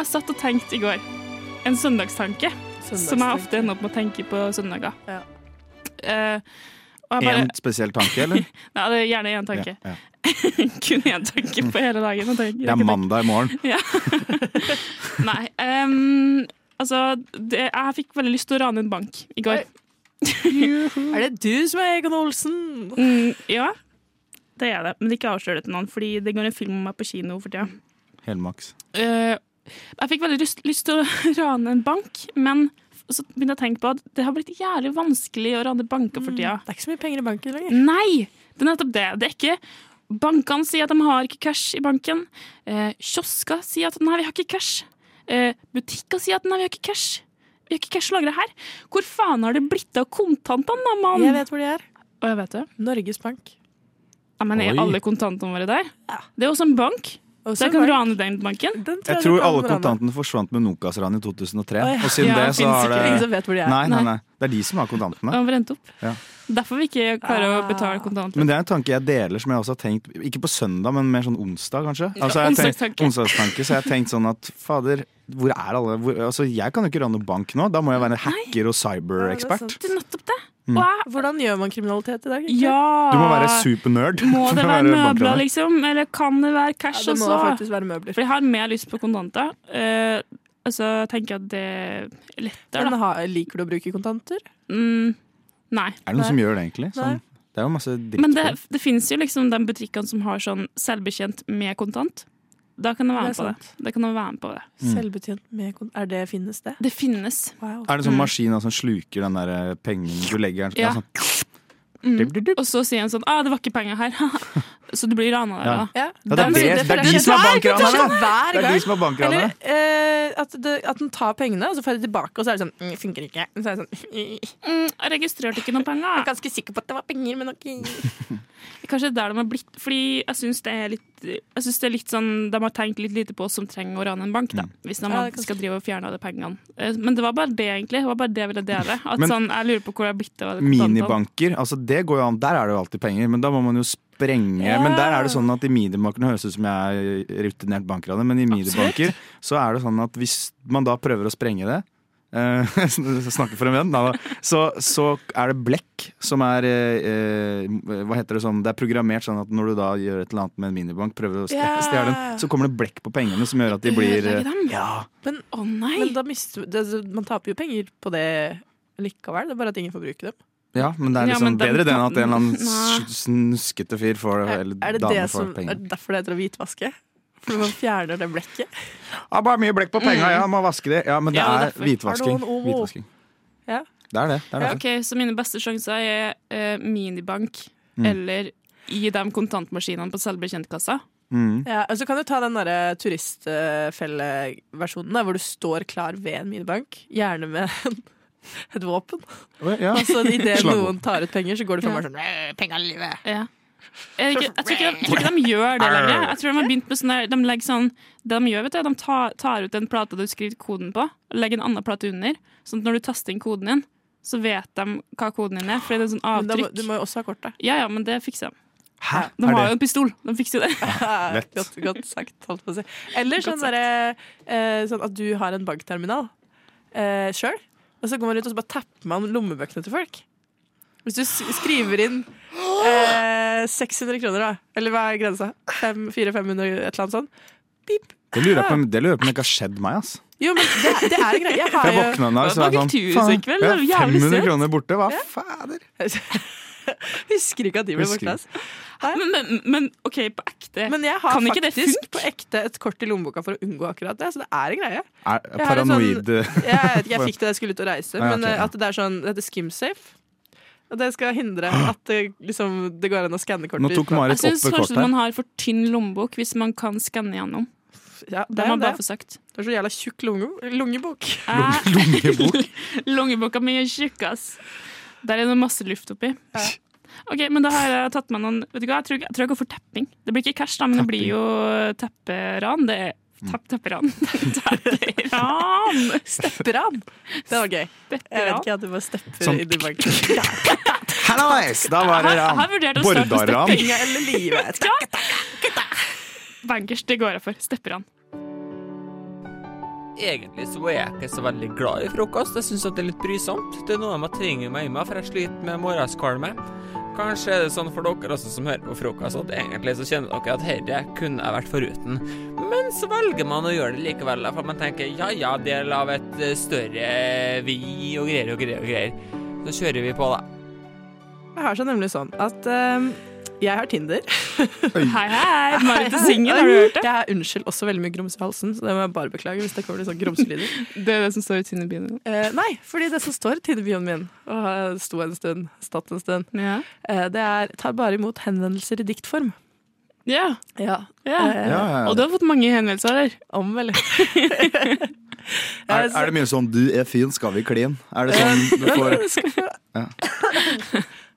Jeg satt og tenkte i går. En søndagstanke. Som jeg ofte ender opp med å tenke på søndager. Ja. Uh, bare, En spesiell tanke, eller? Nei, det er gjerne én tanke. Ja, ja. Kun én tanke på hele dagen. Tenker- Det er mandag i morgen. Ja. Nei. Um, altså, det, jeg fikk veldig lyst til å rane en bank i går. Er det du som er Egon Olsen? Mm, ja, det er det. Men ikke avslør det til noen, fordi det går en film om meg på kino for tida. Helmaks. Eh, jeg fikk veldig lyst, lyst til å rane en bank, men så begynte jeg å tenke på at det har blitt jævlig vanskelig å rane banker for tida. Det er ikke så mye penger i banken lenger. Nei! Det er nettopp det. Det er ikke Bankene sier at de har ikke cash i banken. Eh, kiosker sier at nei, vi har ikke cash. Eh, butikker sier at nei, vi har ikke cash. Vi har ikke cash lagra her. Hvor faen har det blitt av kontantene, da, mann? Jeg vet hvor de er. Og jeg vet det. Norges Bank. Ja, men er Oi. alle kontantene våre der? Ja. Det er også en bank. Og Så jeg du rane den banken. Den Jeg jeg tror alle kontantene forsvant med Nokas-ranet i 2003. Oi, Og siden ja, det det så har det Ingen som vet hvor de er. Nei, nei, Nei. Det er de som har kontantene. De var opp. Ja. Derfor vi ikke klarer å betale kontanter. Men det er en tanke jeg deler, som jeg også har tenkt Ikke på søndag, men mer sånn onsdag, kanskje. Altså, jeg tenkt, onsdagstanke. onsdagstanke. Så jeg har tenkt sånn at fader, hvor er alle hvor, Altså, jeg kan jo ikke rane bank nå. Da må jeg være en hacker og cyber-ekspert. Det er nettopp det. Mm. Hvordan gjør man kriminalitet i dag? ja Du må være supernerd. Må det være møbler, liksom? Eller kan det være Ja, cash det må også? faktisk være møbler. For jeg har mer lyst på kontanter. Uh, altså, jeg tenker at det er lettere, Men da. ha, liker du å bruke kontanter? Mm, nei. Er det noen som gjør det, egentlig? Sånn, det er jo masse dritt Men det, det. det finnes jo liksom de butikkene som har sånn selvbetjent med kontant. Da kan du være Det med på det. Da kan du være med på det. Mm. Selvbetjent med kon Er det finnes det? Det finnes. Wow. Er det sånn Mm. maskin som sluker den der eh, pengen du legger Ja. sånn, Mm. Og så sier han sånn ah, 'det var ikke penger her'. så du blir rana der, Ja. da. Ja, Ja, det er det- det er de som er bankranere. Det er de som er. Eller eh, at, det, at den tar pengene, og så får de tilbake, og så er det sånn mm, Funker ikke. Så er det sånn Mm, jeg registrerte ikke noen penger. Jeg er ganske sikker på at det var penger, men ok. Kanskje der de har blitt Fordi jeg syns det er litt Jeg synes det er litt sånn De har tenkt litt lite på oss som trenger å rane en bank, da. Hvis de Ja, skal drive og fjerne alle pengene. Eh, Men det var bare det, egentlig. Det var bare det jeg ville dele. At Men- sånn, Jeg lurer på hvor det har blitt av. Minibanker, altså det går jo an. Der er det jo alltid penger, men da må man jo sprenge. Ja. Men der er det sånn at i minibankene høres ut som jeg er rutinert bankraner, men i minibanker så er det sånn at hvis man da prøver å sprenge det eh, Snakker for en venn. Da, så, så er det blekk som er eh, eh, Hva heter det sånn Det er programmert sånn at når du da gjør et eller annet med en minibank, prøver å stjele den, så kommer det blekk på pengene som gjør at de blir? Ja. Men, Å nei! men da mister det, Man taper jo penger på det likevel. Det er bare at ingen får bruke dem. Ja, men det er liksom ja, den bedre det enn at en eller annen snuskete fyr får Er, eller er det dame det får som, penger. er det derfor det heter å hvitvaske? For man fjerner det blekket? Ja, bare mye blekk på penga, ja, må vaske det. Ja, men det Ja, er derfor. hvitvasking. Hvitvasking. Ja. Det er det. det, er det. Ok, Så mine beste sjanser er uh, minibank Mm. eller i de kontantmaskinene på selvbetjentkassa. Mm. Ja, og så kan du ta den der turistfelleversjonen der, hvor du står klar ved en minibank, gjerne med et våpen. Ja. Og så idet noen tar ut penger, så går det Ja. for meg sånn «Øh, Penger i livet. Ja. Jeg, jeg, jeg, tror ikke de, jeg tror ikke de gjør det lenger. Jeg tror De har begynt med sånne, de legger sånn Det de gjør, vet du, de tar, tar ut en plate du skriver koden på, og legger en annen plate under. Sånn at når du taster inn koden din, så vet de hva koden din er. Fordi det er sånn Men da du må jo også ha kortet. Ja, ja, men det fikser de. Hæ? De Er har jo en pistol. De fikser jo det. Godt, godt sagt, holdt på å si. Eller sånn, sagt. derre, eh, sånn at du har en bankterminal eh, sjøl, og så går man ut og så bare tapper man lommebøkene til folk. Hvis du skriver inn eh, 600 kroner, da, eller hva er grensa? 400-500, et eller annet sånt. Pip. Det lurer jeg på det lurer jeg på om ikke har skjedd meg. ass. Jo, men det, det er en greie. Jeg har jo Det var sånn det var ja, jævlig 500 kroner borte, hva fader? Husker ikke at de ble borte. Men, men, men OK, på ekte. Men jeg har Kan ikke det faktisk funke? på ekte et kort i lommeboka for å unngå akkurat det. Så det er en greie. Er en paranoid Jeg, sånn, jeg, jeg fikk det da jeg skulle ut og reise, Nei, men ok, eh, ja. at det er sånn Det heter SkimSafe. Og det skal hindre at det, liksom, det går an å skanne kortet. Nå tok Marit Jeg syns kanskje man har for tynn lommebok hvis man kan skanne gjennom. Ja, det Det må det. bare få sagt. Det er så jævla tjukk lunge, lungebok. Lungebok. Lungeboka mi er tjukk, ass. Der er det masse luft oppi. Ok, men da har jeg tatt meg noen Vet du hva, jeg tror, jeg tror jeg går for tepping. Det blir ikke cash, da, men det blir jo tepperan. Det er Tapp, tepperan. Tepperan! Stepperan! Det var gøy. Jeg vet ikke at du bare stepper Sånn- i Dubai. Hallais! Da var det ran. med Bordaran. eller livet. Bankers, det går jeg for. Stepperan. Egentlig så er jeg ikke så veldig glad i frokost. Jeg syns det er litt brysomt. Det er noe må tvinge meg med, for jeg sliter med morgenskvalme. Kanskje er det sånn for dere også som hører på frokost, at egentlig så kjenner dere at dette kunne jeg vært foruten. Men så velger man å gjøre det likevel, for man tenker ja ja, del av et eh, større vi og greier og greier og greier. Så kjører vi på, da. Jeg har så nemlig sånn at ehm, jeg har Tinder. Hei, hei! Marit er singel, har du hørt det? Jeg er unnskyld også veldig mye grums i halsen, så det må jeg bare beklage hvis det kommer litt sånn grumselyder. Det er det som står i Tinder-bioen din? Eh, nei, fordi det som står i Tinder-bioen min, og har sto en stund, stått en stund, Ja. eh, det er 'tar bare imot henvendelser i diktform'. ja. Ja. ja. Eh, Ja, ja, Og du har fått mange henvendelser, eller? Om, eller? Er, er det mye sånn 'du er fin, skal vi kline'? Er det sånn du får Ja.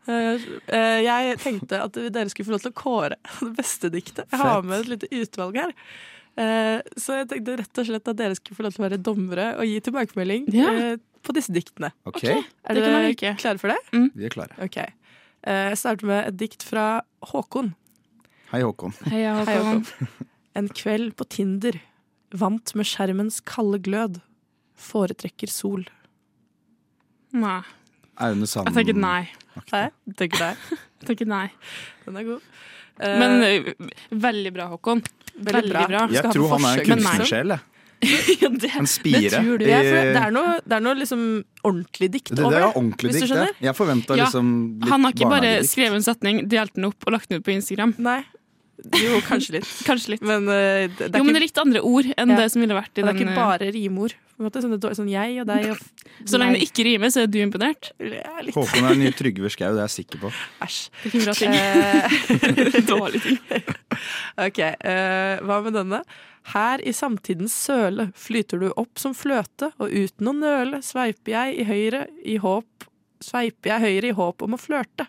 Eh, eh, jeg tenkte at dere skulle få lov til å kåre det beste diktet. Jeg har med et lite utvalg her. Eh, så jeg tenkte rett og slett at dere skulle få lov til å være dommere og gi tilbakemelding Ja. på disse diktene. OK, Er Det kan jeg dere like. klare for det? vi er klare. Ok. Eh, jeg starter med et dikt fra Håkon. Hei, Håkon. Hei, Håkon. Håkon. En kveld på Tinder, vant med skjermens kalde glød, foretrekker sol. Nei. Aune Sand. Jeg tenker nei. Tenker deg. Jeg tenker nei. Den er god. Eh, Men veldig bra, Håkon. Veldig bra. bra. Jeg tror han er en kunstnersjel. jeg. Ja, det, En spire. Det tror du jeg, for det er noe, det er noe liksom ordentlig dikt det, det er ordentlig dikt, det. Jeg forventa Ja, liksom litt han har ikke bare skrevet en setning, delt den opp og lagt den ut på Instagram. Nei. Jo, kanskje litt. Kanskje litt. Men, uh, det, det, er Jo, men det er litt andre ord enn Ja. det som ville vært i det er den ikke bare rimord. På en måte, sånn, det er sånn jeg og deg og Så lenge det ikke rimer, så er du imponert. Litt. Håkon er den nye Trygve Skau, det er jeg sikker på. Æsj. Er bra ting. Dårlig ting. ok, uh, hva med denne? Her i samtidens søle flyter du opp som fløte, og uten å nøle sveiper jeg i høyre i håp Sveiper jeg høyre i håp om å flørte.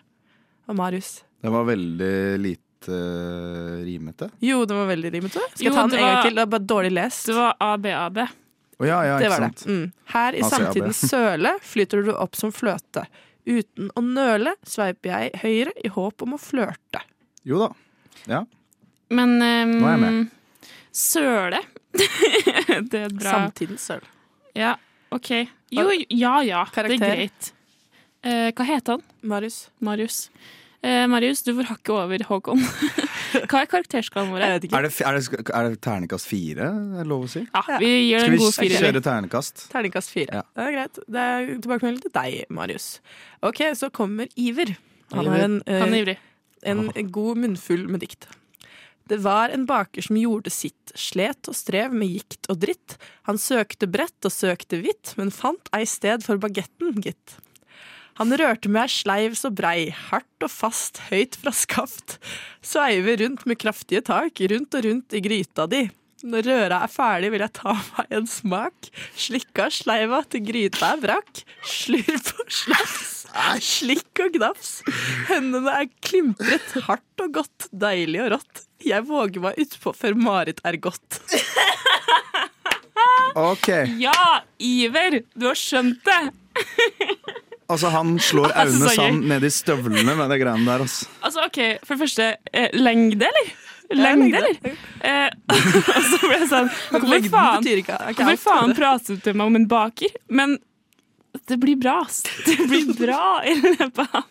Og Marius. Det var veldig lite eh, rimete. Jo, det var veldig rimete. Skal jeg Jo, ta den en gang til? Det var bare dårlig lest. Det var ABAB. Å ja, ja, Det var det. Mm. Her i Altså, ja, samtidens søle flyter du opp som fløte. Uten å nøle sveiper jeg høyre i håp om å flørte. Jo da. Ja. Men um, Nå er jeg med. Søle. det er bra Samtidens søle. Ja, OK. Jo, ja ja. Det er greit. Uh, hva heter han? Marius. Marius. Uh, Marius, du får hakket over Håkon. hva er karakterskalaen vår? Jeg vet ikke. Er det, er, det, er det terningkast fire, er det lov å si? Ja, vi gjør en god fire. Skal vi kjøre terningkast? Terningkast fire. Ja. Det er greit. Det er tilbakemelding til deg, Marius. Ok, så kommer Iver. Han har en, eh, Han er ivrig. en god munnfull med dikt. Det var en baker som gjorde sitt, slet og strev med gikt og dritt. Han søkte bredt og søkte hvitt, men fant ei sted for bagetten, gitt. Han rørte med ei sleiv så brei, hardt og fast, høyt fra skaft. Sveiver rundt med kraftige tak, rundt og rundt i gryta di. Når røra er ferdig, vil jeg ta meg en smak. Slikka sleiva til gryta er brakk. Slurp og slaps. Slikk og gnafs. Hendene er klimpret, hardt og godt, deilig og rått. Jeg våger meg utpå før Marit er gått. Ok. Ja, Iver! Du har skjønt det! Altså, han slår Aune er Sand ned i støvlene med det greiene der. Altså. Altså, OK, for det første, eh, lengde, eller? Lengde, eller? Eh, og så ble jeg sånn Hvorfor faen, er hvorfor faen prater du til meg om en baker? Men det blir bra, ass. Det blir bra i løpet av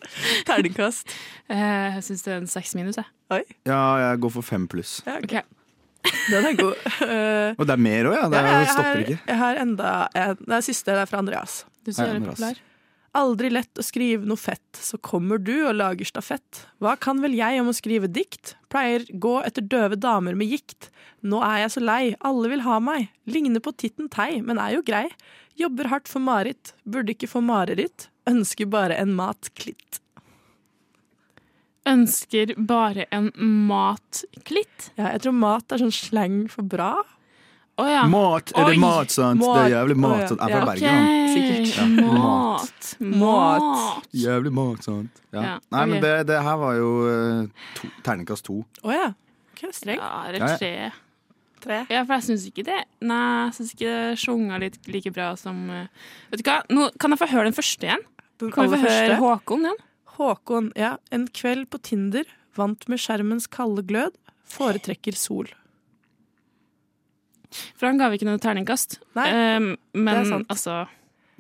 Terningkast. Eh, Jeg syns det er en seks minus, jeg. Oi, Ja, jeg går for fem pluss. ja, ok. Ok. den er god. Uh, Og det er mer òg, ja. Det ja, jeg, jeg, stopper har, ikke. jeg har enda en, Det er siste, det er fra Andreas. Du er men ass. populær. Aldri lett å skrive noe fett, så kommer du og lager stafett. Hva kan vel jeg om å skrive dikt? Pleier gå etter døve damer med gikt. Nå er jeg så lei, alle vil ha meg. Ligner på Titten Tei, men er jo grei. Jobber hardt for Marit, burde ikke få mareritt. Ønsker bare en matklitt. Ønsker bare en matklitt. Ja, jeg tror mat er sånn slang for bra. Å ja. Mat! Er det Oi. mat, sant? Det er jævlig mat, sant? Jeg er fra Ja. Bergen. Sikkert. Ja. Mat. Mat. Jævlig mat, sant? Ja. Ja, Nei, men det, det her var jo eh, to, terningkast to. Å ja. Ok, streng. Ja, eller ja. tre. Tre. Ja, for jeg syns ikke det Nei, jeg syns ikke det sjunga litt like bra som eh, Vet du hva, Nå kan jeg få høre den første igjen? Den Kan vi aller få høre første. Håkon igjen? Håkon, ja. En kveld på Tinder, vant med skjermens kalde glød, foretrekker sol. For han ga vi ikke noe terningkast. Nei, Um, men det er sant. altså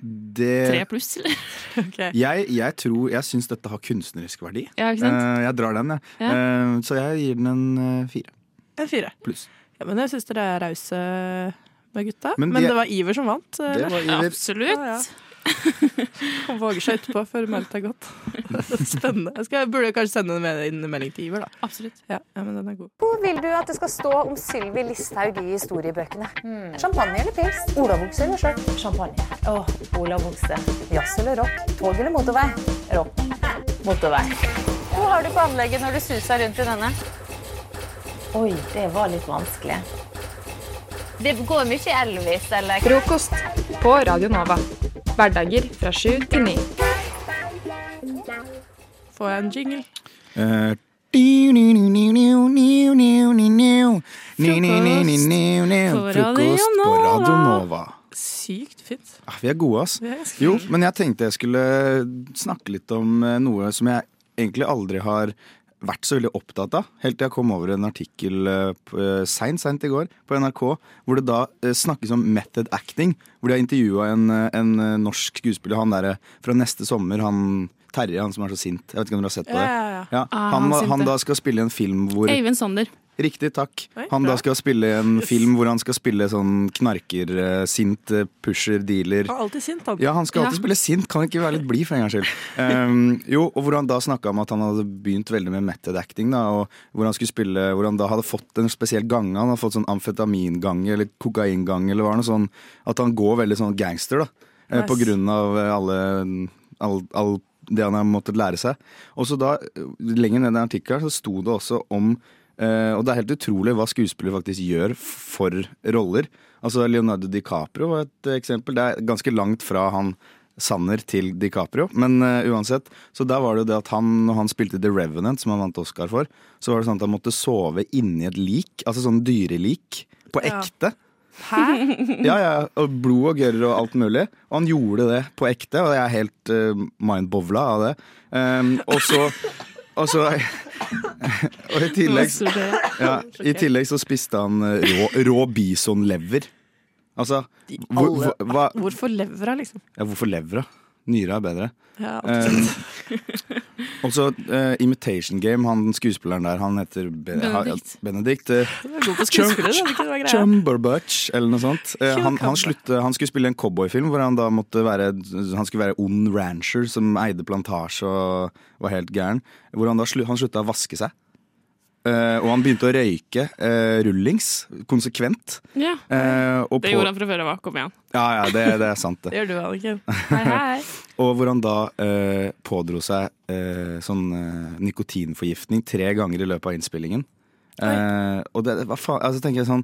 Det tre pluss, eller? okay. Jeg, jeg tror Jeg syns dette har kunstnerisk verdi. Ja, ikke sant? Uh, jeg drar den, jeg. Ja. Uh, så jeg gir den en uh, fire En fire. pluss. Ja, men jeg syns dere er rause med gutta. Men Men, det var Iver som vant. Det var Iver. absolutt. Ja, ja. Han våger seg utpå før meldt er godt. Spennende. Jeg skal, burde kanskje sende en melding til Iver, da. Absolutt. Ja, ja, men den er god. Hvor vil du at det skal stå om Sylvi Listhaug i historiebøkene? Champagne eller pils? Olabukse eller skjørt? Champagne. Åh, olabukse. Jazz eller rock? Tog eller motorvei? Rock. Motorvei. Hvor har du på anlegget når du suser rundt i denne? Oi, det var litt vanskelig. Det går mye Elvis, eller? Frokost på Radio Nova. Hverdager fra sju til ni. Får jeg en jingle? Eh, Frokost på Radio Nova. Sykt fint. Ah, Vi er gode, ass. Ganske Jo, men jeg tenkte jeg skulle snakke litt om eh, noe som jeg egentlig aldri har vært så veldig opptatt av. Helt til jeg kom over en artikkel eh, eh, seint, seint i går på NRK, hvor det da eh, snakkes om method acting. Hvor de har intervjua en, en norsk skuespiller, han derre fra neste sommer, han Terje, han som er så sint. Jeg vet ikke om dere har sett på det? ja, ja. Ja, Ah, han, han han da skal spille i en film hvor Eivind Sander. Riktig, takk. Oi, Han da skal spille en film hvor han skal spille sånn knarker, eh, sint eh, pusher, dealer. Han er alltid sint, han. Ja, han skal alltid Ja. spille sint, kan ikke være litt blid for en gangs skyld. Um, jo, og hvor han da snakka om at han hadde begynt veldig med method acting, da, og hvor han skulle spille Hvor han da hadde fått en spesiell gange. Han hadde fått sånn amfetamingange eller kokaingange eller hva det sånn. At han går veldig sånn gangster, da. eh, Nice. På grunn av eh, alle all, all det han har måttet lære seg. Og så da, eh, lenger ned i artikkelen, så sto det også om eh, Og det er helt utrolig hva skuespillere faktisk gjør for roller. Altså Leonardo DiCaprio var et eksempel. Det er ganske langt fra han Sanner til DiCaprio, men uh, uansett. Så der var det jo det at han, når han spilte The Revenant, som han vant Oscar for, så var det sånn at han måtte sove inni et lik, altså sånn dyrelik, på Ja. ekte. Hæ? Ja, ja, og blod og gørr og alt mulig. Og han gjorde det på ekte, og jeg er helt uh, mindbowla av det. Um, og så og så Og i tillegg, ja, i tillegg så spiste han eh, rå, rå bisonlever. Altså hvor, hvor, hva, Hvorfor levra, liksom? ja, Hvorfor levra? Nyra er bedre. Ja, Um, og så eh, Imitation Game, han skuespilleren der, han heter Be Benedict. Ha, eh, er er. Chumberbutch, eller noe sånt. Uh, han, han, slutte, han skulle spille en cowboyfilm hvor han da måtte være Han skulle være ond rancher som eide plantasje og var helt gæren. Hvor han da slu, han slutta å vaske seg. Eh, og han begynte å røyke uh, rullings konsekvent. Ja, uh, det på- gjorde han fra før av. Kom igjen. Ja, ja, det, det er sant, det. Det gjør du, Anniken. Hei, hei. Og hvor han da pådro seg sånn nikotinforgiftning tre ganger i løpet av innspillingen. Og det, hva faen, altså tenker jeg sånn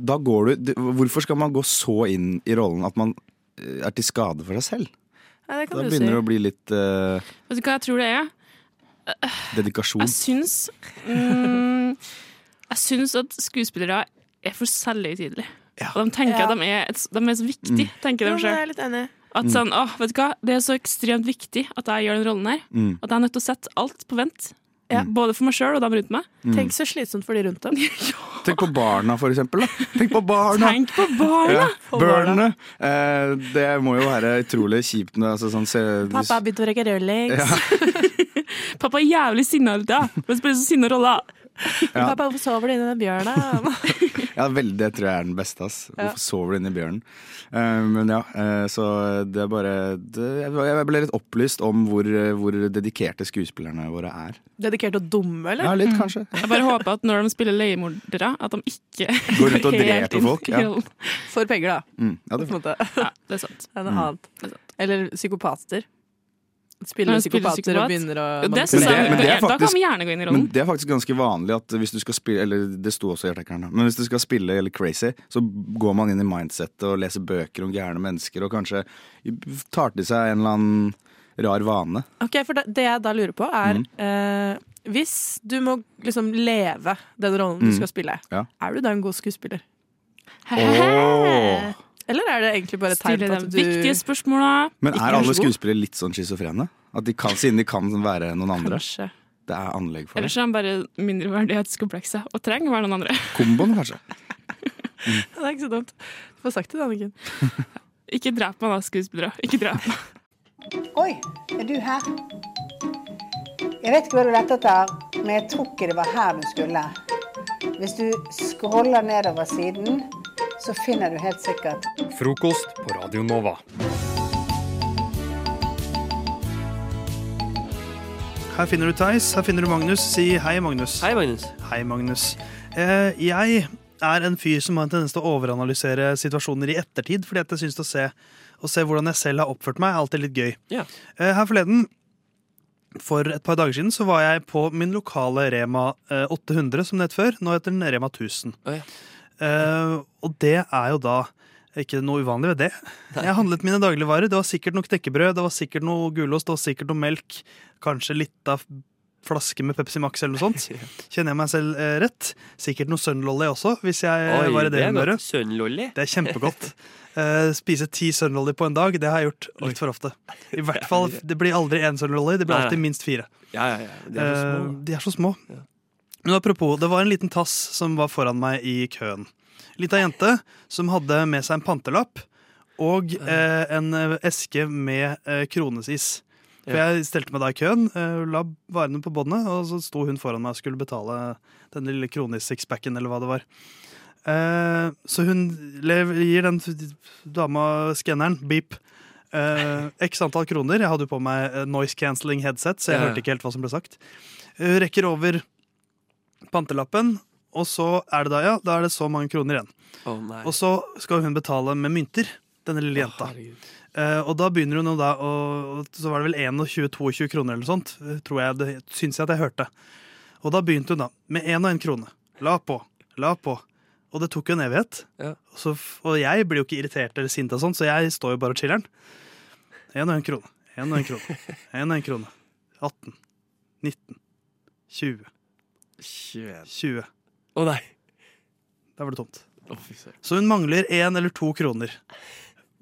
Da går du du Hvorfor skal man gå så inn i rollen at man er til skade for seg selv? Ja, det kan Da du si. begynner det å bli litt Vet du hva jeg tror det er? Dedikasjon. Jeg syns mm, Jeg syns at skuespillere er for selvhøytidelige. Ja. Og de tenker Ja. at de er, de er så viktige, tenker de sjøl. At sånn, å, vet du hva, Det er så ekstremt viktig at jeg gjør den rollen her. Mm. At jeg er nødt til å sette alt på vent. Ja. Både for meg sjøl og dem rundt meg. Tenk så slitsomt for de rundt dem. Tenk på barna, for eksempel. Da. Tenk på barna! Tenk på barna! Ja, barna. Eh, det må jo være utrolig kjipt altså, sånn, se, Pappa har begynt å røyke rødlings. Ja. Pappa er jævlig sinna hele tida. Han spiller så sinna roller. Ja. Pappa, hvorfor sover du inni den bjørnen? Ja, veldig, det tror jeg er den beste. ass. Ja. Hvorfor sover du inni bjørnen? Uh, men ja, uh, så det er bare det, Jeg ble litt opplyst om hvor, eh, hvor dedikerte skuespillerne våre er. Dedikert og dumme, eller? Ja, litt, kanskje. Jeg bare håper at når de spiller leiemordere, at de ikke Går ut og dreper folk, ja. For penger, da. Mm, ja, det, en. Ja, det er sant. Det er noe Mm. annet. Det er sant. Eller psykopater. Spiller psykopater psykopat. og begynner å det Men det- men det er Da kan faktisk- vi gjerne gå inn i Men det er faktisk ganske vanlig at hvis du skal spille Eller det sto også i artikkelen. Men hvis du skal spille eller crazy, så går man inn i mindsettet og leser bøker om gærne mennesker, og kanskje tar til seg en eller annen rar vane. Ok, for det, det jeg da lurer på er Mm. eh, Hvis du må liksom leve den rollen du Mm. skal spille, Ja. er du da en god skuespiller? Åh. Eller er det egentlig bare et tegn på at du viktige spørsmåla. Men er alle skuespillere litt sånn schizofrene? At de kan, siden de kan være noen andre? Kanskje. Det er anlegg for Ellers er han bare mindreverdighetskomplekset og trenger å være noen andre. Komboen, kanskje? Det er ikke så dumt. Du får sagt det, Anniken. Ikke drep meg da, skuespillere. Ikke drep meg. Oi, er du her? Jeg vet ikke hva du lette etter, men jeg tror ikke det var her du skulle. Hvis du scroller nedover siden, så finner du helt sikkert Frokost på Radio Nova. Her finner du Theis, her finner du Magnus. Si hei, Magnus. Hei, Magnus. Hei, Magnus. Eh, jeg er en fyr som har en tendens til å overanalysere situasjoner i ettertid, fordi at jeg syns å se, å se hvordan jeg selv har oppført meg, er alltid litt gøy. Ja. Eh, her forleden, for et par dager siden, så var jeg på min lokale Rema eh, 800, som det het før. Nå heter den Rema 1000. Oh, ja. Eh, og det er jo da ikke noe uvanlig ved det. Jeg handlet mine dagligvarer. Det var sikkert noe knekkebrød, det var sikkert noe gulost, det var sikkert noe melk. Kanskje litt av flaske med Pepsi Max eller noe sånt. Kjenner jeg meg selv eh, rett? Sikkert noe Sunlolly også, hvis jeg Oi, var i det humøret. Det, Det er kjempegodt. Uh, spise ti Sunlolly på en dag, det har jeg gjort litt for ofte. I hvert fall, Det blir aldri én Sunlolly, det blir alltid minst fire. Ja, ja, ja. De er så små. små. de er så små. Men apropos, det var en liten tass som var foran meg i køen. Lita jente som hadde med seg en pantelapp og eh, en eh, eske med eh, kronesis. For jeg stelte meg da i køen, eh, la varene på båndet, og så sto hun foran meg og skulle betale den lille kronis-sixpacken, eller hva det var. Eh, så hun lev, gir den dama skanneren, beep, eh, x antall kroner. Jeg hadde jo på meg eh, noise cancelling headset, så jeg hørte ikke helt hva som ble sagt. Hun rekker over pantelappen, og så er det da, ja, da er det så mange kroner igjen. Oh. Og så skal hun betale med mynter, denne lille jenta. Oh, Uh, og da begynner hun da og Så var det vel 21-22 kroner eller sånt, eh, tror jeg, det syns jeg at jeg hørte. Og da begynte hun da, med én og én krone. La på, la på. Og det tok jo en evighet. Ja. Så, og jeg blir jo ikke irritert eller sint, og sånt, så jeg står jo bare og chiller'n. Én og én krone. Én og én krone. Én og én krone. 18. 19. 20. 21. 20. Å nei. Da var det tomt. Å, fy søren. Så hun mangler én eller to kroner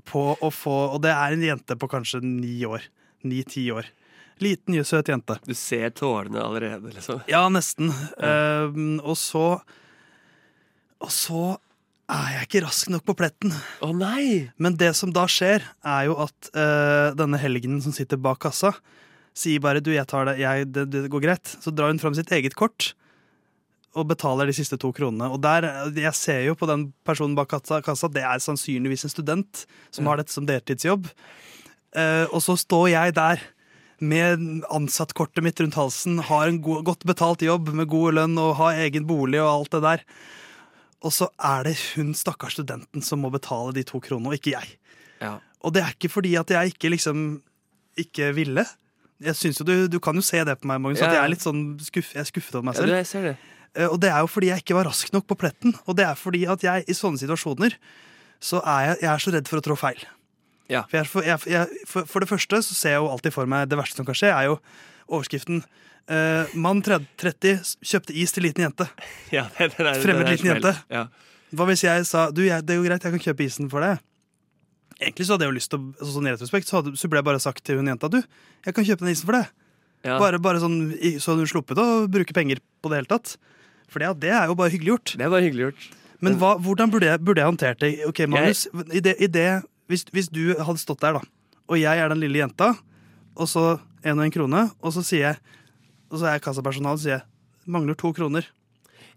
på å få Og det er en jente på kanskje ni år. Ni-ti år. Liten, søt jente. Du ser tårene allerede, liksom. Ja, nesten. Ehm, og så Og så er jeg ikke rask nok på pletten. Å nei! Men det som da skjer, er jo at eh, denne helgenen som sitter bak kassa, sier bare 'du, jeg tar det, jeg, det, det går greit'. Så drar hun fram sitt eget kort og betaler de siste to kronene. Og der, jeg ser jo på den personen bak kassa, at det er sannsynligvis en student som Ja. har dette som deltidsjobb. Eh, og så står jeg der med ansattkortet mitt rundt halsen, har en go godt betalt jobb med god lønn og har egen bolig og alt det der. Og så er det hun stakkars studenten som må betale de to kronene, og ikke jeg. Ja. Og det er ikke fordi at jeg ikke liksom ikke ville. Jeg synes jo du, du kan jo se det på meg, Magnus, Ja, at jeg er litt sånn skuff, jeg er skuffet over meg Ja, selv. du, jeg ser det. Eh, Og det er jo fordi jeg ikke var rask nok på pletten. Og det er fordi at jeg i sånne situasjoner så er jeg, jeg er så redd for å trå feil. Ja. For, jeg, for, jeg, for, for det første så ser jeg jo alltid for meg det verste som kan skje, er jo overskriften eh, 'Mann 30 kjøpte is til liten jente'. Ja, det, det det, Fremmed liten jente. Ja. Hva hvis jeg sa du, det er jo greit, jeg kan kjøpe isen for deg'? Egentlig så hadde jeg jo lyst til altså, Sånn i retrospekt så, hadde, så ble jeg bare sagt til hun jenta du, jeg kan kjøpe den isen for deg'. Ja. Bare, bare sånn, Så hadde hun sluppet å bruke penger på det hele tatt. For det, det er jo bare hyggelig gjort. Det er bare hyggelig gjort. Men hva, hvordan burde jeg, burde jeg håndtert det? Ok, Magnus, i det, i det, hvis, hvis du hadde stått der, da, og jeg er den lille jenta, og så en og en krone, og så sier jeg Og så er jeg kassapersonal og sier jeg, mangler to kroner.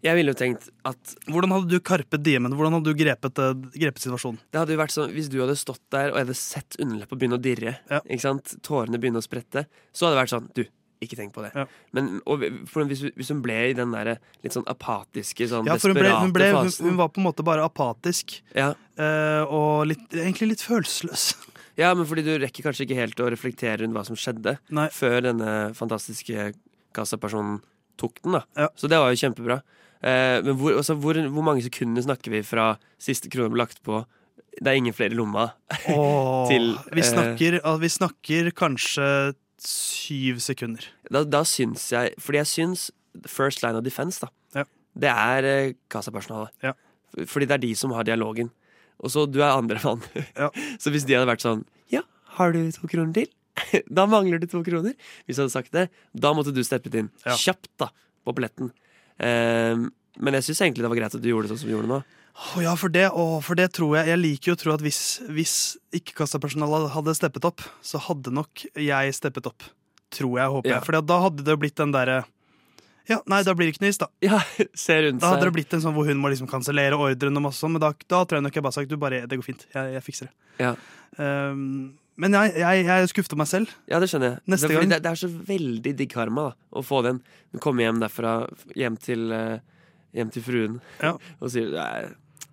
Jeg ville jo tenkt at Hvordan hadde du karpet diemen? Hvordan hadde du grepet, eh, grepet situasjonen? det hadde jo vært sånn, Hvis du hadde stått der og jeg hadde sett underleppa begynne å dirre, Ja. ikke sant? tårene begynne å sprette, så hadde det vært sånn Du, ikke tenk på det. Ja. Men og, hvis, hvis hun ble i den der litt sånn apatiske, sånn Ja, for hun, ble, hun, ble, hun, hun var på en måte bare apatisk ja. eh, og litt, egentlig litt følelsesløs. Ja, men fordi du rekker kanskje ikke helt å reflektere rundt hva som skjedde Nei. før denne fantastiske kassapersonen tok den. da Ja. Så det var jo kjempebra. Eh, men hvor, altså, hvor, hvor mange sekunder snakker vi fra siste krone ble lagt på? Det er ingen flere i lomma. Åh, Til, vi, eh, snakker, vi snakker kanskje syv sekunder. Da, da syns jeg Fordi jeg syns first line of defense, da. Ja. Det er eh, kassapersonalet. Ja. Fordi det er de som har dialogen. Og så du er andre mann. Ja. så hvis de hadde vært sånn Ja, har du to kroner til? da mangler du to kroner. Hvis jeg hadde sagt det, da måtte du steppet inn Ja. kjapt da på billetten. Ehm, men jeg syns egentlig det var greit at du gjorde det sånn som du gjorde nå. Å ja, for det, oh, for det tror jeg Jeg liker jo å tro at hvis, hvis ikke kassapersonalet hadde steppet opp, så hadde nok jeg steppet opp. Tror jeg, håper Ja. jeg. For da hadde det blitt den derre Ja, nei, da blir det ikke noe is, da. Ja, se rundt Da hadde det seg. blitt en sånn hvor hun må liksom kansellere ordren og masse sånn, men da, da tror jeg nok jeg bare sagt du bare, det går fint, jeg, jeg fikser det. Ja. Um, men jeg, jeg, jeg skuffer meg selv. Ja, det skjønner jeg. Neste det, gang- det, det er så veldig digg karma da, å få den. Du kommer hjem derfra, hjem til, eh, hjem til fruen, Ja. og sier Nei,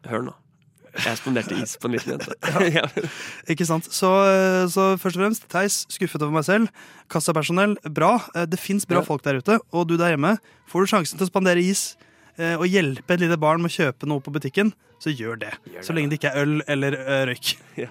hør nå. Jeg spanderte is på en liten jente. ja. Ikke sant? Så, eh, så først og fremst, Theis, skuffet over meg selv. Kassapersonell, bra. Eh, Det fins bra Ja. folk der ute. Og du der hjemme, får du sjansen til å spandere is eh, og hjelpe et lite barn med å kjøpe noe på butikken, så gjør det. Så lenge det ikke er øl eller røyk. røyk.